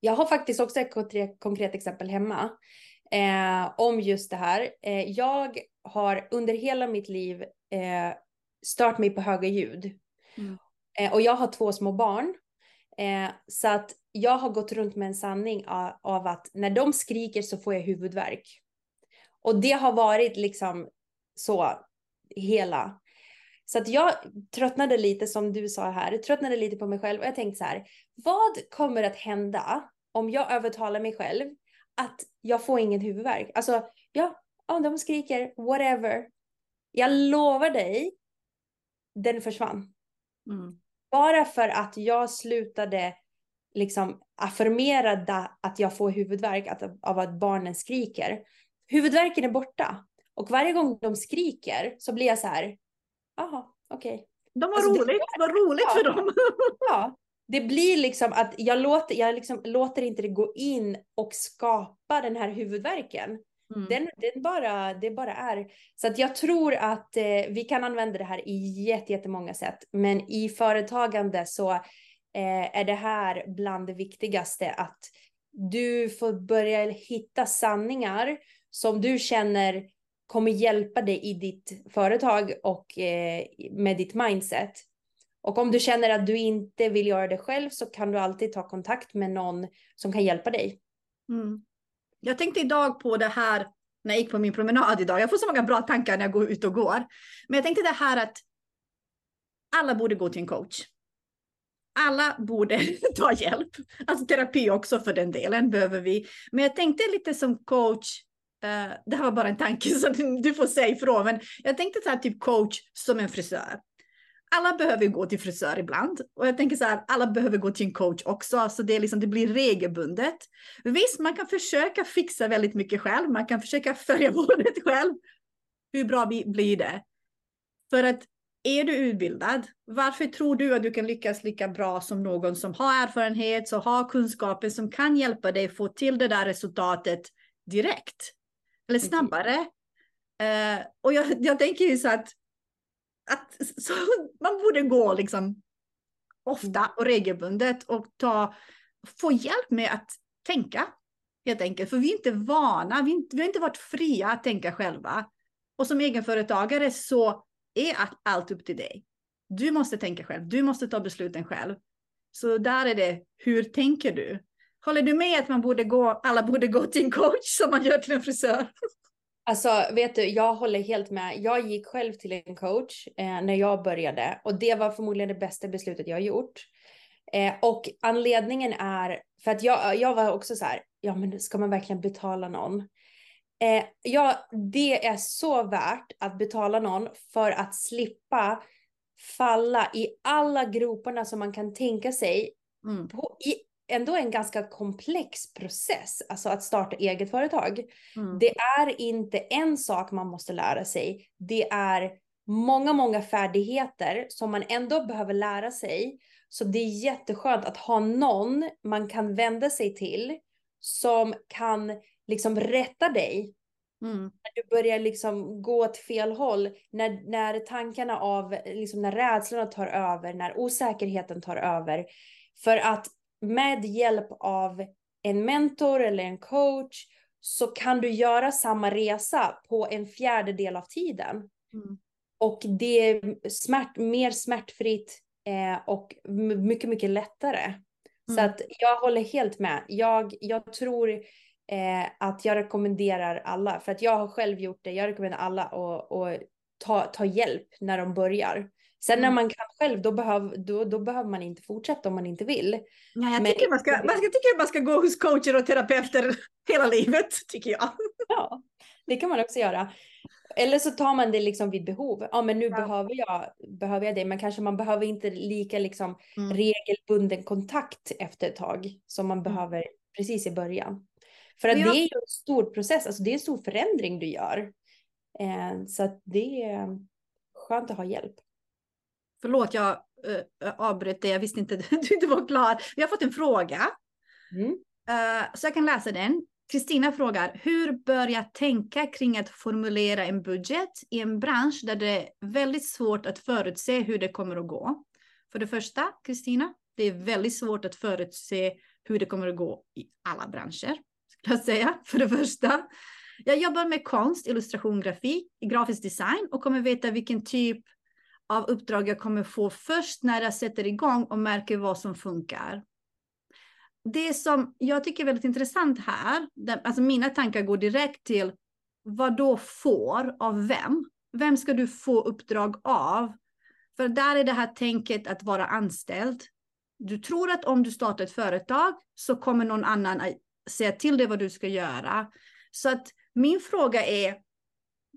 Jag har faktiskt också ett konkret, konkret exempel hemma eh, om just det här. Eh, jag har under hela mitt liv eh, stört mig på höga ljud. Mm. Eh, och jag har två små barn. Eh, så att jag har gått runt med en sanning av, av att när de skriker så får jag huvudvärk. Och det har varit liksom så hela. Så att jag tröttnade lite som du sa här, tröttnade lite på mig själv och jag tänkte så här, vad kommer att hända om jag övertalar mig själv att jag får ingen huvudvärk? Alltså, ja, om de skriker whatever. Jag lovar dig, den försvann. Mm. Bara för att jag slutade liksom affirmera att jag får huvudvärk av att barnen skriker. Huvudvärken är borta. Och varje gång de skriker så blir jag så här, jaha, okej. Okay. De har alltså, roligt, det var roligt ja, för dem. ja, det blir liksom att jag låter, jag liksom låter inte det gå in och skapa den här huvudvärken. Mm. Den, den bara, det bara är. Så att jag tror att eh, vi kan använda det här i jättemånga sätt. Men i företagande så eh, är det här bland det viktigaste att du får börja hitta sanningar som du känner kommer hjälpa dig i ditt företag och eh, med ditt mindset. Och om du känner att du inte vill göra det själv så kan du alltid ta kontakt med någon som kan hjälpa dig. Mm. Jag tänkte idag på det här när jag gick på min promenad idag. Jag får så många bra tankar när jag går ut och går. Men jag tänkte det här att alla borde gå till en coach. Alla borde ta hjälp. Alltså terapi också för den delen behöver vi. Men jag tänkte lite som coach Uh, det här var bara en tanke så du får säga ifrån. Men jag tänkte så här typ coach som en frisör. Alla behöver gå till frisör ibland. Och jag tänker så här, alla behöver gå till en coach också. Så det, är liksom, det blir regelbundet. Visst, man kan försöka fixa väldigt mycket själv. Man kan försöka följa målet själv. Hur bra blir det? För att är du utbildad, varför tror du att du kan lyckas lika bra som någon som har erfarenhet, som har kunskaper, som kan hjälpa dig få till det där resultatet direkt? Eller snabbare. Uh, och jag, jag tänker ju så att, att så, man borde gå liksom ofta och regelbundet och ta, få hjälp med att tänka. Helt enkelt. För vi är inte vana, vi, inte, vi har inte varit fria att tänka själva. Och som egenföretagare så är allt upp till dig. Du måste tänka själv, du måste ta besluten själv. Så där är det, hur tänker du? Håller du med att man borde gå, alla borde gå till en coach som man gör till en frisör? Alltså, vet du, jag håller helt med. Jag gick själv till en coach eh, när jag började och det var förmodligen det bästa beslutet jag gjort. Eh, och anledningen är för att jag, jag var också så här, ja men ska man verkligen betala någon? Eh, ja, det är så värt att betala någon för att slippa falla i alla groparna som man kan tänka sig mm. på, i ändå en ganska komplex process, alltså att starta eget företag. Mm. Det är inte en sak man måste lära sig, det är många, många färdigheter som man ändå behöver lära sig. Så det är jätteskönt att ha någon man kan vända sig till som kan liksom rätta dig. Mm. När du börjar liksom gå åt fel håll, när, när tankarna av, liksom när rädslorna tar över, när osäkerheten tar över. För att med hjälp av en mentor eller en coach så kan du göra samma resa på en fjärdedel av tiden. Mm. Och det är smärt, mer smärtfritt eh, och mycket, mycket lättare. Mm. Så att jag håller helt med. Jag, jag tror eh, att jag rekommenderar alla, för att jag har själv gjort det, jag rekommenderar alla att ta, ta hjälp när de börjar. Sen mm. när man kan själv, då, behöv, då, då behöver man inte fortsätta om man inte vill. Ja, jag, Men, tycker man ska, man ska, tycker man ska gå hos coacher och terapeuter hela livet, tycker jag. Ja, det kan man också göra. Eller så tar man det liksom vid behov. Ja, men nu ja. behöver, jag, behöver jag det. Men kanske man behöver inte lika liksom mm. regelbunden kontakt efter ett tag som man mm. behöver precis i början. För att jag... det är ju en stor process, alltså det är en stor förändring du gör. Eh, så att det är skönt att ha hjälp. Förlåt, jag äh, avbröt dig. Jag visste inte att du inte var klar. Vi har fått en fråga. Mm. Uh, så jag kan läsa den. Kristina frågar, hur bör jag tänka kring att formulera en budget i en bransch där det är väldigt svårt att förutse hur det kommer att gå? För det första, Kristina, det är väldigt svårt att förutse hur det kommer att gå i alla branscher, skulle jag säga. För det första. Jag jobbar med konst, illustration, grafik, grafisk design och kommer veta vilken typ av uppdrag jag kommer få först när jag sätter igång och märker vad som funkar. Det som jag tycker är väldigt intressant här, alltså mina tankar går direkt till vad då får av vem? Vem ska du få uppdrag av? För där är det här tänket att vara anställd. Du tror att om du startar ett företag så kommer någon annan att säga till dig vad du ska göra. Så att min fråga är,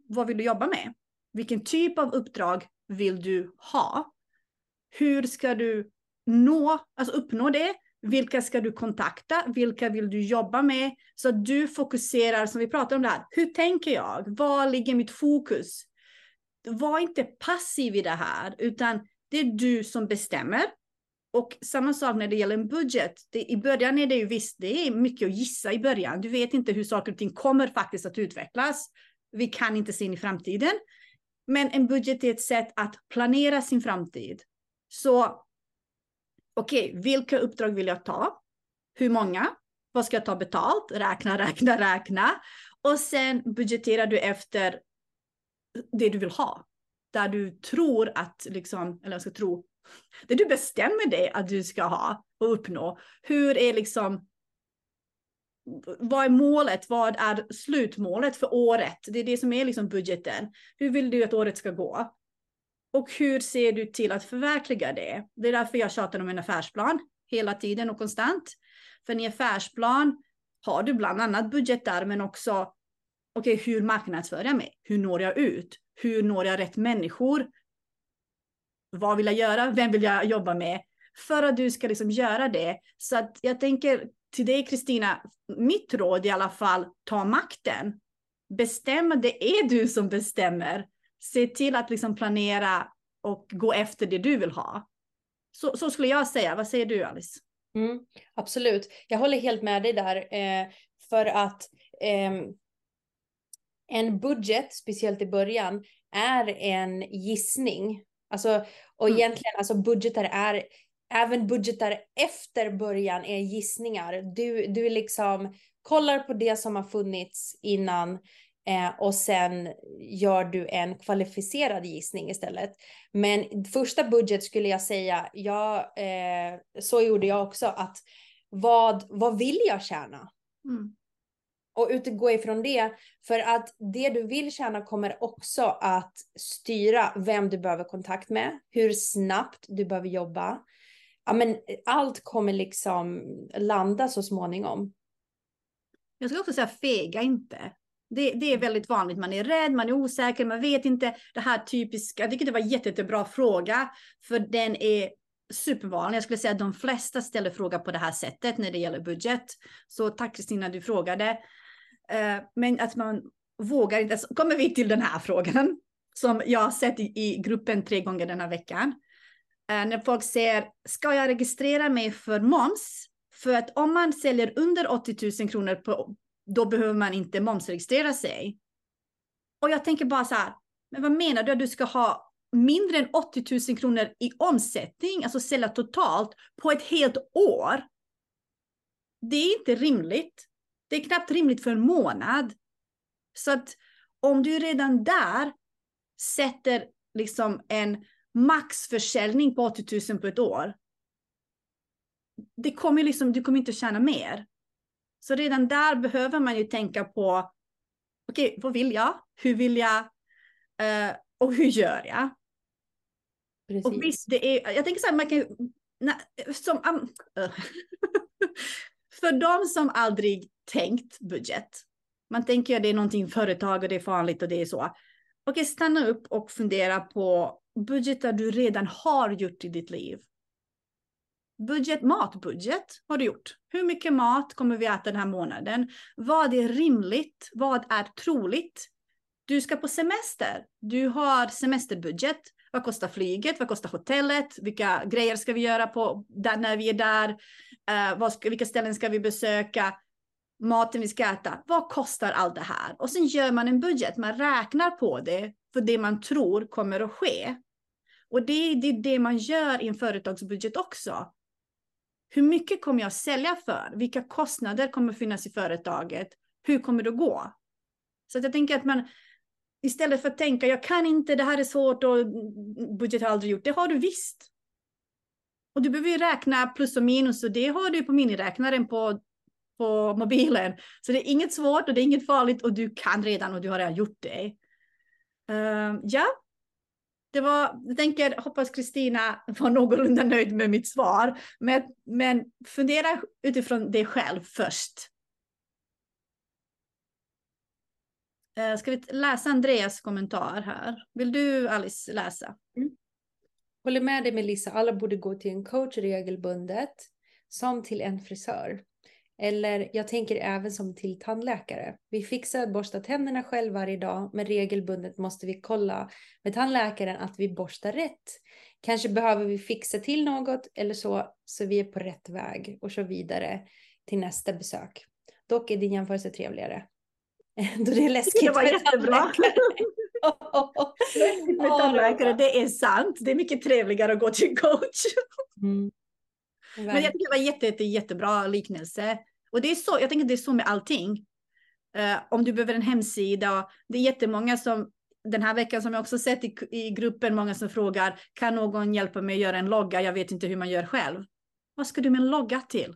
vad vill du jobba med? Vilken typ av uppdrag vill du ha? Hur ska du nå, alltså uppnå det? Vilka ska du kontakta? Vilka vill du jobba med? Så att du fokuserar, som vi pratade om det här, hur tänker jag? Var ligger mitt fokus? Var inte passiv i det här, utan det är du som bestämmer. Och samma sak när det gäller en budget. Det, I början är det ju visst, det är mycket att gissa i början. Du vet inte hur saker och ting kommer faktiskt att utvecklas. Vi kan inte se in i framtiden. Men en budget är ett sätt att planera sin framtid. Så okej, okay, vilka uppdrag vill jag ta? Hur många? Vad ska jag ta betalt? Räkna, räkna, räkna. Och sen budgeterar du efter det du vill ha. Där du tror att, liksom, eller jag ska tro, det du bestämmer dig att du ska ha och uppnå. Hur är liksom vad är målet? Vad är slutmålet för året? Det är det som är liksom budgeten. Hur vill du att året ska gå? Och hur ser du till att förverkliga det? Det är därför jag tjatar om en affärsplan hela tiden och konstant. För i affärsplan har du bland annat budgetar, men också okej, okay, hur marknadsför jag mig? Hur når jag ut? Hur når jag rätt människor? Vad vill jag göra? Vem vill jag jobba med? För att du ska liksom göra det. Så att jag tänker till dig Kristina, mitt råd i alla fall, ta makten. Bestäm, det är du som bestämmer. Se till att liksom planera och gå efter det du vill ha. Så, så skulle jag säga. Vad säger du Alice? Mm, absolut, jag håller helt med dig där. Eh, för att eh, en budget, speciellt i början, är en gissning. Alltså, och mm. egentligen, alltså budgetar är även budgetar efter början är gissningar. Du, du liksom kollar på det som har funnits innan Eh, och sen gör du en kvalificerad gissning istället. Men första budget skulle jag säga, ja, eh, så gjorde jag också, att vad, vad vill jag tjäna? Mm. Och utgå ifrån det, för att det du vill tjäna kommer också att styra vem du behöver kontakt med, hur snabbt du behöver jobba. Ja, men eh, allt kommer liksom landa så småningom. Jag skulle också säga fega inte. Det, det, är väldigt vanligt. Man är rädd, man är osäker, man vet inte. Det här typiska. Jag tycker det var en jätte, jättebra fråga. För den är supervanlig. Jag skulle säga att de flesta ställer fråga på det här sättet när det gäller budget. Så tack Kristina, du frågade. Eh, men att man vågar inte. Så kommer vi till den här frågan som jag har sett i, i gruppen tre gånger den här veckan. Eh, när folk säger, ska jag registrera mig för moms? För att om man säljer under 80 000 kronor på, då behöver man inte momsregistrera sig. Och jag tänker bara så här, men vad menar du att du ska ha mindre än 80 000 kronor i omsättning, alltså sälja totalt på ett helt år? Det är inte rimligt. Det är knappt rimligt för en månad. Så att om du redan där sätter liksom en maxförsäljning på 80 000 på ett år. Det kommer liksom, du kommer inte tjäna mer. Så redan där behöver man ju tänka på, okej, okay, vad vill jag? Hur vill jag? Uh, och hur gör jag? Precis. Och visst, det är, jag tänker så här, man kan na, som, um, för de som aldrig tänkt budget, man tänker att det är någonting företag och det är farligt och det är så. Okej, okay, stanna upp och fundera på budgetar du redan har gjort i ditt liv budget, matbudget har du gjort. Hur mycket mat kommer vi äta den här månaden? Vad är rimligt? Vad är troligt? Du ska på semester. Du har semesterbudget. Vad kostar flyget? Vad kostar hotellet? Vilka grejer ska vi göra på där, när vi är där? Uh, ska, vilka ställen ska vi besöka? Maten vi ska äta. Vad kostar allt det här? Och sen gör man en budget. Man räknar på det för det man tror kommer att ske. Och det är det, det man gör i en företagsbudget också. Hur mycket kommer jag sälja för? Vilka kostnader kommer finnas i företaget? Hur kommer det gå? Så jag tänker att man istället för att tänka jag kan inte, det här är svårt och budget har aldrig gjort. Det har du visst. Och du behöver ju räkna plus och minus och det har du på miniräknaren på, på mobilen. Så det är inget svårt och det är inget farligt och du kan redan och du har redan gjort det. Uh, ja, det var, jag tänker, hoppas Kristina var någorlunda nöjd med mitt svar. Men, men fundera utifrån dig själv först. Uh, ska vi läsa Andreas kommentar här? Vill du Alice läsa? Mm. Håller med dig Melissa, alla borde gå till en coach regelbundet som till en frisör. Eller jag tänker även som till tandläkare. Vi fixar borsta tänderna själva varje dag, men regelbundet måste vi kolla med tandläkaren att vi borstar rätt. Kanske behöver vi fixa till något eller så, så vi är på rätt väg och så vidare till nästa besök. Dock är din jämförelse trevligare. Då det är läskigt det var jättebra. med tandläkare, det är sant. Det är mycket trevligare att gå till coach. Mm. Men jag tycker det var jätte, jätte, jättebra liknelse. Och det är så, jag tänker det är så med allting. Uh, om du behöver en hemsida, det är jättemånga som den här veckan som jag också sett i, i gruppen, många som frågar, kan någon hjälpa mig att göra en logga? Jag vet inte hur man gör själv. Vad ska du med en logga till?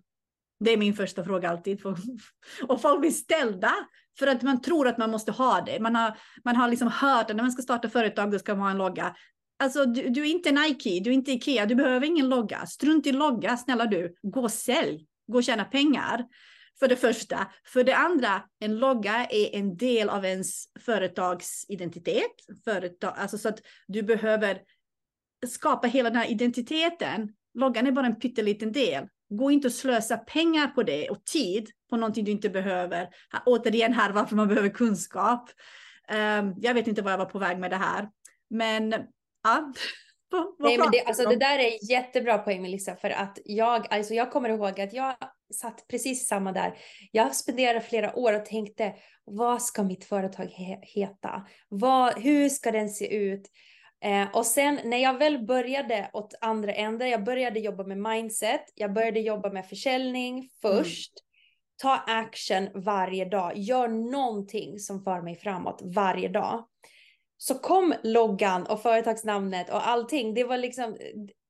Det är min första fråga alltid. Och folk blir ställda för att man tror att man måste ha det. Man har, man har liksom hört att när man ska starta företag då ska man ha en logga. Alltså du, du är inte Nike, du är inte Ikea, du behöver ingen logga. Strunt i logga, snälla du. Gå och sälj gå och tjäna pengar. För det första. För det andra, en logga är en del av ens företagsidentitet. Företag, alltså så att du behöver skapa hela den här identiteten. Loggan är bara en pytteliten del. Gå inte och slösa pengar på det och tid på någonting du inte behöver. Återigen här varför man behöver kunskap. Um, jag vet inte var jag var på väg med det här. Men ja, Nej, men det, alltså, det där är jättebra poäng Melissa, för att jag, alltså, jag kommer ihåg att jag satt precis samma där. Jag spenderade flera år och tänkte, vad ska mitt företag he heta? Vad, hur ska den se ut? Eh, och sen när jag väl började åt andra änden, jag började jobba med mindset, jag började jobba med försäljning först. ta action varje dag, gör någonting som för mig framåt varje dag. Så kom loggan och företagsnamnet och allting. Det var liksom,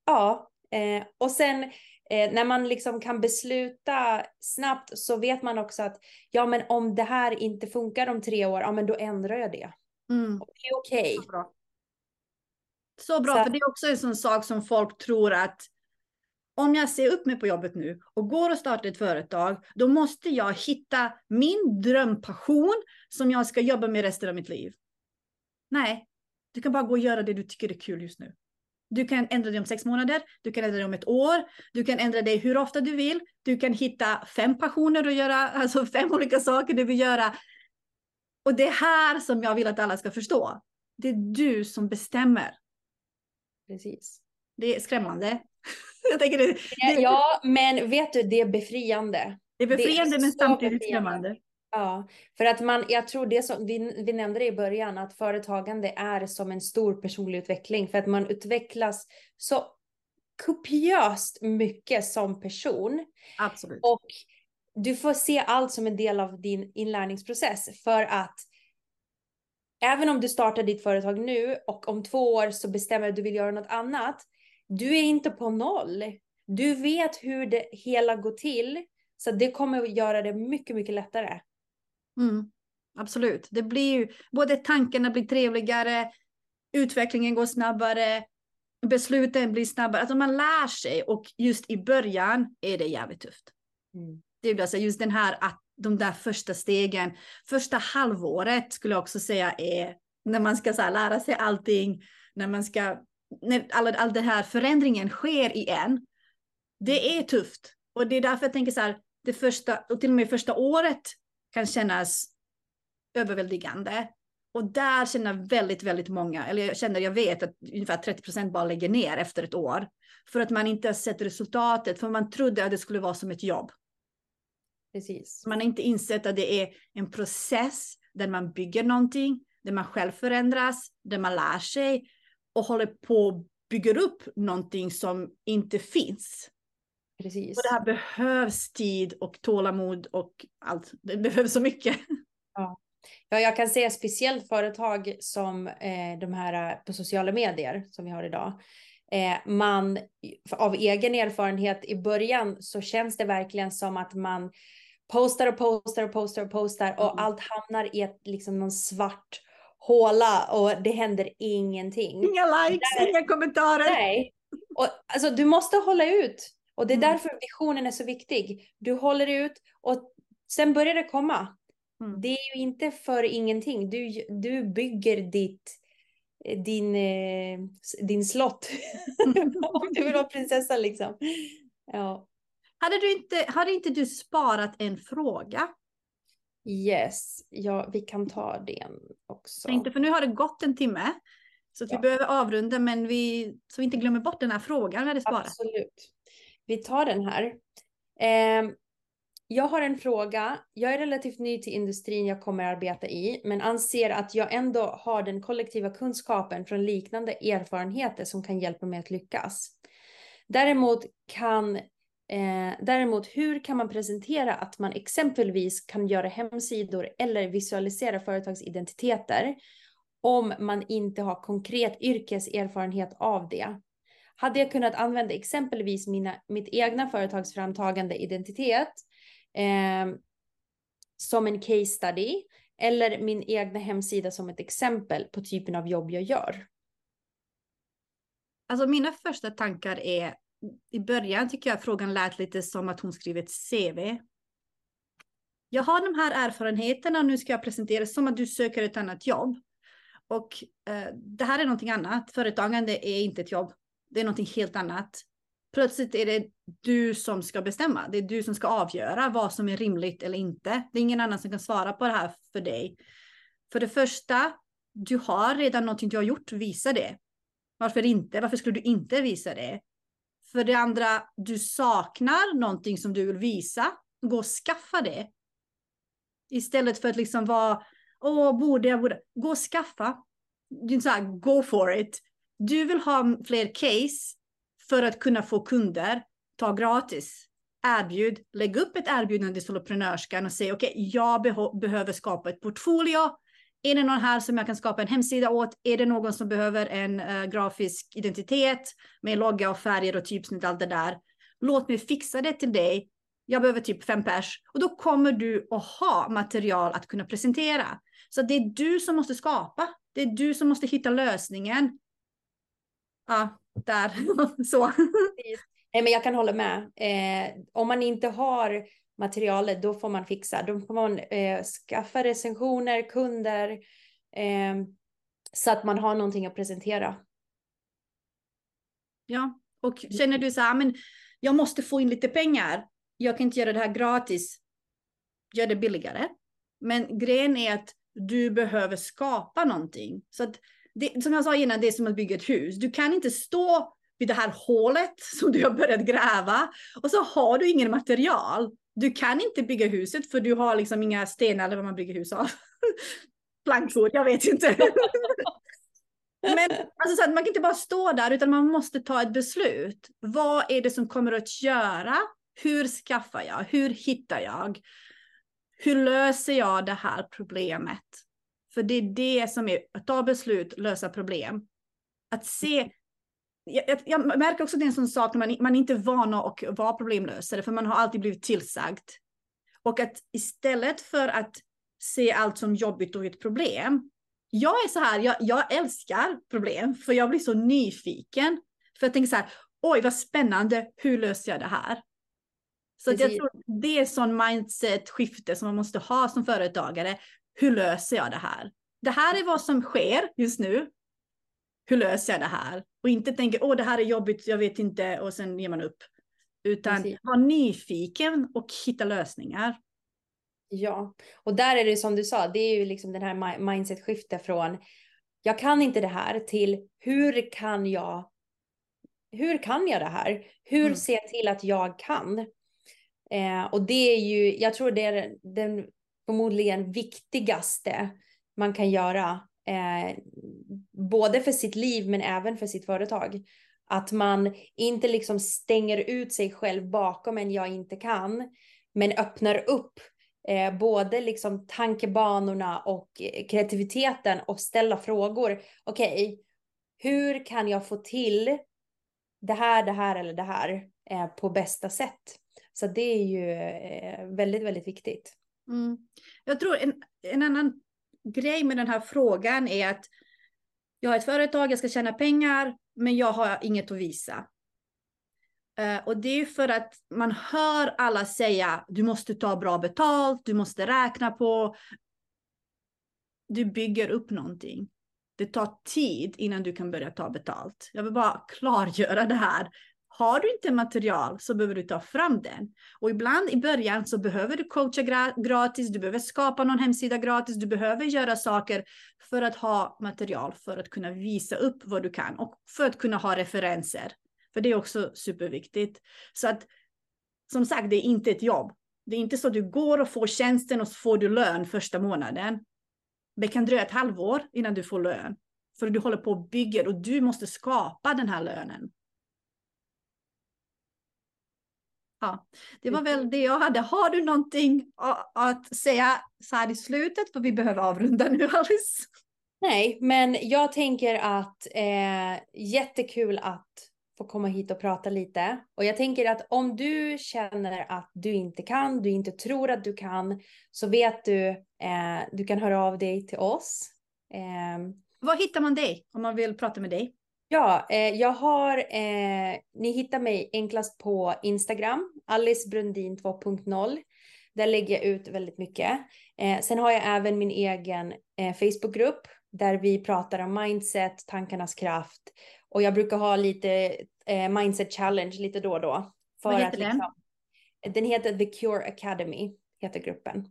ja. Eh, och sen eh, när man liksom kan besluta snabbt så vet man också att ja, men om det här inte funkar om tre år, ja, men då ändrar jag det. Mm. Och det är okej. Så bra. Så bra, Så- för det är också en sån sak som folk tror att om jag ser upp mig på jobbet nu och går och startar ett företag, då måste jag hitta min drömpassion som jag ska jobba med resten av mitt liv. Nej, du kan bara gå och göra det du tycker är kul just nu. Du kan ändra dig om sex månader, du kan ändra dig om ett år, du kan ändra dig hur ofta du vill, du kan hitta fem passioner och göra, alltså fem olika saker du vill göra. Och det är här som jag vill att alla ska förstå. Det är du som bestämmer. Precis. Det är skrämmande. Jag tänker det, det, Ja, men vet du, det är befriande. det är befriande det är men samtidigt befriande. skrämmande. Ja, för att man, jag tror det som, vi, vi nämnde det i början, att företagande är som en stor personlig utveckling, för att man utvecklas så kopiöst mycket som person. Absolut. Och du får se allt som en del av din inlärningsprocess, för att även om du startar ditt företag nu och om två år så bestämmer du vill göra något annat, du är inte på noll. Du vet hur det hela går till, så det kommer att göra det mycket, mycket lättare. Mm, absolut. Det blir ju, både tankarna blir trevligare, utvecklingen går snabbare, besluten blir snabbare. Alltså man lär sig och just i början är det jävligt tufft. Mm. Det är alltså just den här att de där första stegen, första halvåret skulle jag också säga är när man ska så här, lära sig allting, när man ska, när all, all den här förändringen sker i en. Det är tufft och det är därför jag tänker så här, det första och till och med första året kan kännas överväldigande. Och där känner väldigt, väldigt många, eller jag känner, jag vet att ungefär 30 procent bara lägger ner efter ett år. För att man inte har sett resultatet, för man trodde att det skulle vara som ett jobb. Precis. Man har inte insett att det är en process där man bygger någonting, där man själv förändras, där man lär sig och håller på och bygger upp någonting som inte finns. Precis. Och det här behövs tid och tålamod och allt. Det behövs så mycket. Ja, jag kan säga speciellt företag som eh, de här eh, på sociala medier som vi har idag. Eh, man, av egen erfarenhet i början så känns det verkligen som att man postar och postar och postar och postar och Mm. allt hamnar i ett, liksom någon svart håla och det händer ingenting. Inga likes, Där- inga kommentarer. Nej, och, alltså, du måste hålla ut. Och det är Mm. därför visionen är så viktig. Du håller ut och sen börjar det komma. Mm. Det är ju inte för ingenting. Du, du bygger ditt, din, eh, din slott. Om du vill vara prinsessa liksom. Ja. Hade, du inte, hade inte du sparat en fråga? Yes, ja, vi kan ta den också. Tänkte, för nu har det gått en timme. Så Ja. vi behöver avrunda, men vi, så vi inte glömmer bort den här frågan vi hade sparat. Absolut. Vi tar den här. Eh, jag har en fråga. Jag är relativt ny till industrin jag kommer arbeta i, men anser att jag ändå har den kollektiva kunskapen från liknande erfarenheter som kan hjälpa mig att lyckas. Däremot kan eh, däremot, hur kan man presentera att man exempelvis kan göra hemsidor eller visualisera företagsidentiteter om man inte har konkret yrkeserfarenhet av det? Hade jag kunnat använda exempelvis mina, mitt egna företagsframtagande identitet eh, som en case study eller min egna hemsida som ett exempel på typen av jobb jag gör. Alltså mina första tankar är, i början tycker jag frågan lät lite som att hon skriver ett CV. Jag har de här erfarenheterna och nu ska jag presentera som att du söker ett annat jobb. Och eh, det här är någonting annat. Företagande är inte ett jobb. Det är någonting helt annat. Plötsligt är det du som ska bestämma. Det är du som ska avgöra vad som är rimligt eller inte. Det är ingen annan som kan svara på det här för dig. För det första, du har redan någonting du har gjort, visa det. Varför inte? Varför skulle du inte visa det? För det andra, du saknar någonting som du vill visa. Gå och skaffa det. Istället för att liksom vara, åh, borde jag, borde. Gå och skaffa. Du är så här, go for it. Du vill ha fler case för att kunna få kunder. Ta gratis. erbjud, lägg upp ett erbjudande till entreprenörskan och säg okej, okay, jag be behöver skapa ett portfolio. Är det någon här som jag kan skapa en hemsida åt? Är det någon som behöver en uh, grafisk identitet med logga och färger och typsnitt, allt det där? Låt mig fixa det till dig. Jag behöver typ fem pers och då kommer du att ha material att kunna presentera. Så det är du som måste skapa. Det är du som måste hitta lösningen. Ja, där. Så. Nej, men jag kan hålla med. Eh, om man inte har materialet, då får man fixa. Då får man eh, skaffa recensioner, kunder, eh, så att man har någonting att presentera. Ja, och känner du så här, men jag måste få in lite pengar. Jag kan inte göra det här gratis. Gör det billigare. Men grejen är att du behöver skapa någonting. Så att det, som jag sa innan, det är som att bygga ett hus. Du kan inte stå vid det här hålet som du har börjat gräva och så har du ingen material. Du kan inte bygga huset för du har liksom inga stenar eller vad man bygger hus av. Plankor, jag vet inte. Men alltså, så att man kan inte bara stå där utan man måste ta ett beslut. Vad är det som kommer att göra? Hur skaffar jag? Hur hittar jag? Hur löser jag det här problemet? För det är det som är att ta beslut, lösa problem. Att se jag, jag, märker också att det är en sån sak när man, man inte är van att vara problemlösare, för man har alltid blivit tillsagd. Och att istället för att se allt som jobbigt och ett problem, jag är så här, jag, jag älskar problem, för jag blir så nyfiken. För jag tänker så här, oj vad spännande, hur löser jag det här? Så jag tror det är sån mindset-skifte som man måste ha som företagare. Hur löser jag det här? Det här är vad som sker just nu. Hur löser jag det här? Och inte tänka, åh det här är jobbigt, jag vet inte, och sen ger man upp. Utan Precis. var nyfiken och hitta lösningar. Ja, och där är det som du sa, det är ju liksom den här mindset-skiftet från jag kan inte det här till hur kan jag hur kan jag det här? Hur mm. ser jag till att jag kan? Eh, och det är ju, jag tror det är den förmodligen viktigaste man kan göra eh, både för sitt liv men även för sitt företag. Att man inte liksom stänger ut sig själv bakom en jag inte kan, men öppnar upp eh, både liksom tankebanorna och eh, kreativiteten och ställa frågor. Okej, okay, hur kan jag få till det här, det här eller det här eh, på bästa sätt? Så det är ju eh, väldigt, väldigt viktigt. Mm. Jag tror en, en annan grej med den här frågan är att jag har ett företag, jag ska tjäna pengar, men jag har inget att visa. Uh, och det är för att man hör alla säga, du måste ta bra betalt, du måste räkna på. Du bygger upp någonting. Det tar tid innan du kan börja ta betalt. Jag vill bara klargöra det här. Har du inte material så behöver du ta fram den. Och ibland i början så behöver du coacha gratis, du behöver skapa någon hemsida gratis, du behöver göra saker för att ha material, för att kunna visa upp vad du kan och för att kunna ha referenser. För det är också superviktigt. Så att som sagt, det är inte ett jobb. Det är inte så att du går och får tjänsten och så får du lön första månaden. Det kan dröja ett halvår innan du får lön. För du håller på och bygger och du måste skapa den här lönen. Ja, det var väl det jag hade. Har du någonting att säga så här i slutet? För vi behöver avrunda nu, Alice. Nej, men jag tänker att eh, jättekul att få komma hit och prata lite. Och jag tänker att om du känner att du inte kan, du inte tror att du kan, så vet du, eh, du kan höra av dig till oss. Eh, Var hittar man dig om man vill prata med dig? Ja, eh, jag har, eh, ni hittar mig enklast på Instagram, Alice Brundin 2.0. Där lägger jag ut väldigt mycket. Eh, sen har jag även min egen eh, Facebookgrupp där vi pratar om mindset, tankarnas kraft. Och jag brukar ha lite eh, mindset challenge lite då och då. För Vad heter att, liksom, den? Den heter The Cure Academy, heter gruppen.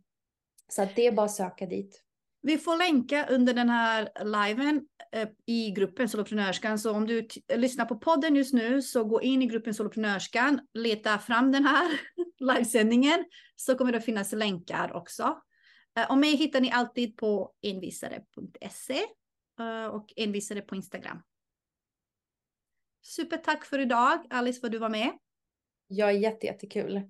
Så att det är bara att söka dit. Vi får länka under den här liven eh, i gruppen Soloprenörskan. Så om du lyssnar på podden just nu så gå in i gruppen Soloprenörskan, leta fram den här livesändningen så kommer det finnas länkar också. Eh, och mig hittar ni alltid på envisare.se eh, och envisare på Instagram. Supertack för idag Alice för att du var med. Ja, jätte, jättekul.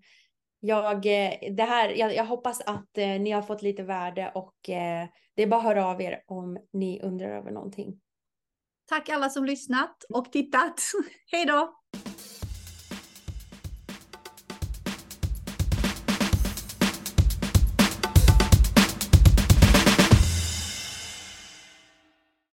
Jag, eh, det här, jag, jag hoppas att eh, ni har fått lite värde och eh, det är bara att höra av er om ni undrar över någonting. Tack alla som lyssnat och tittat. Hej då!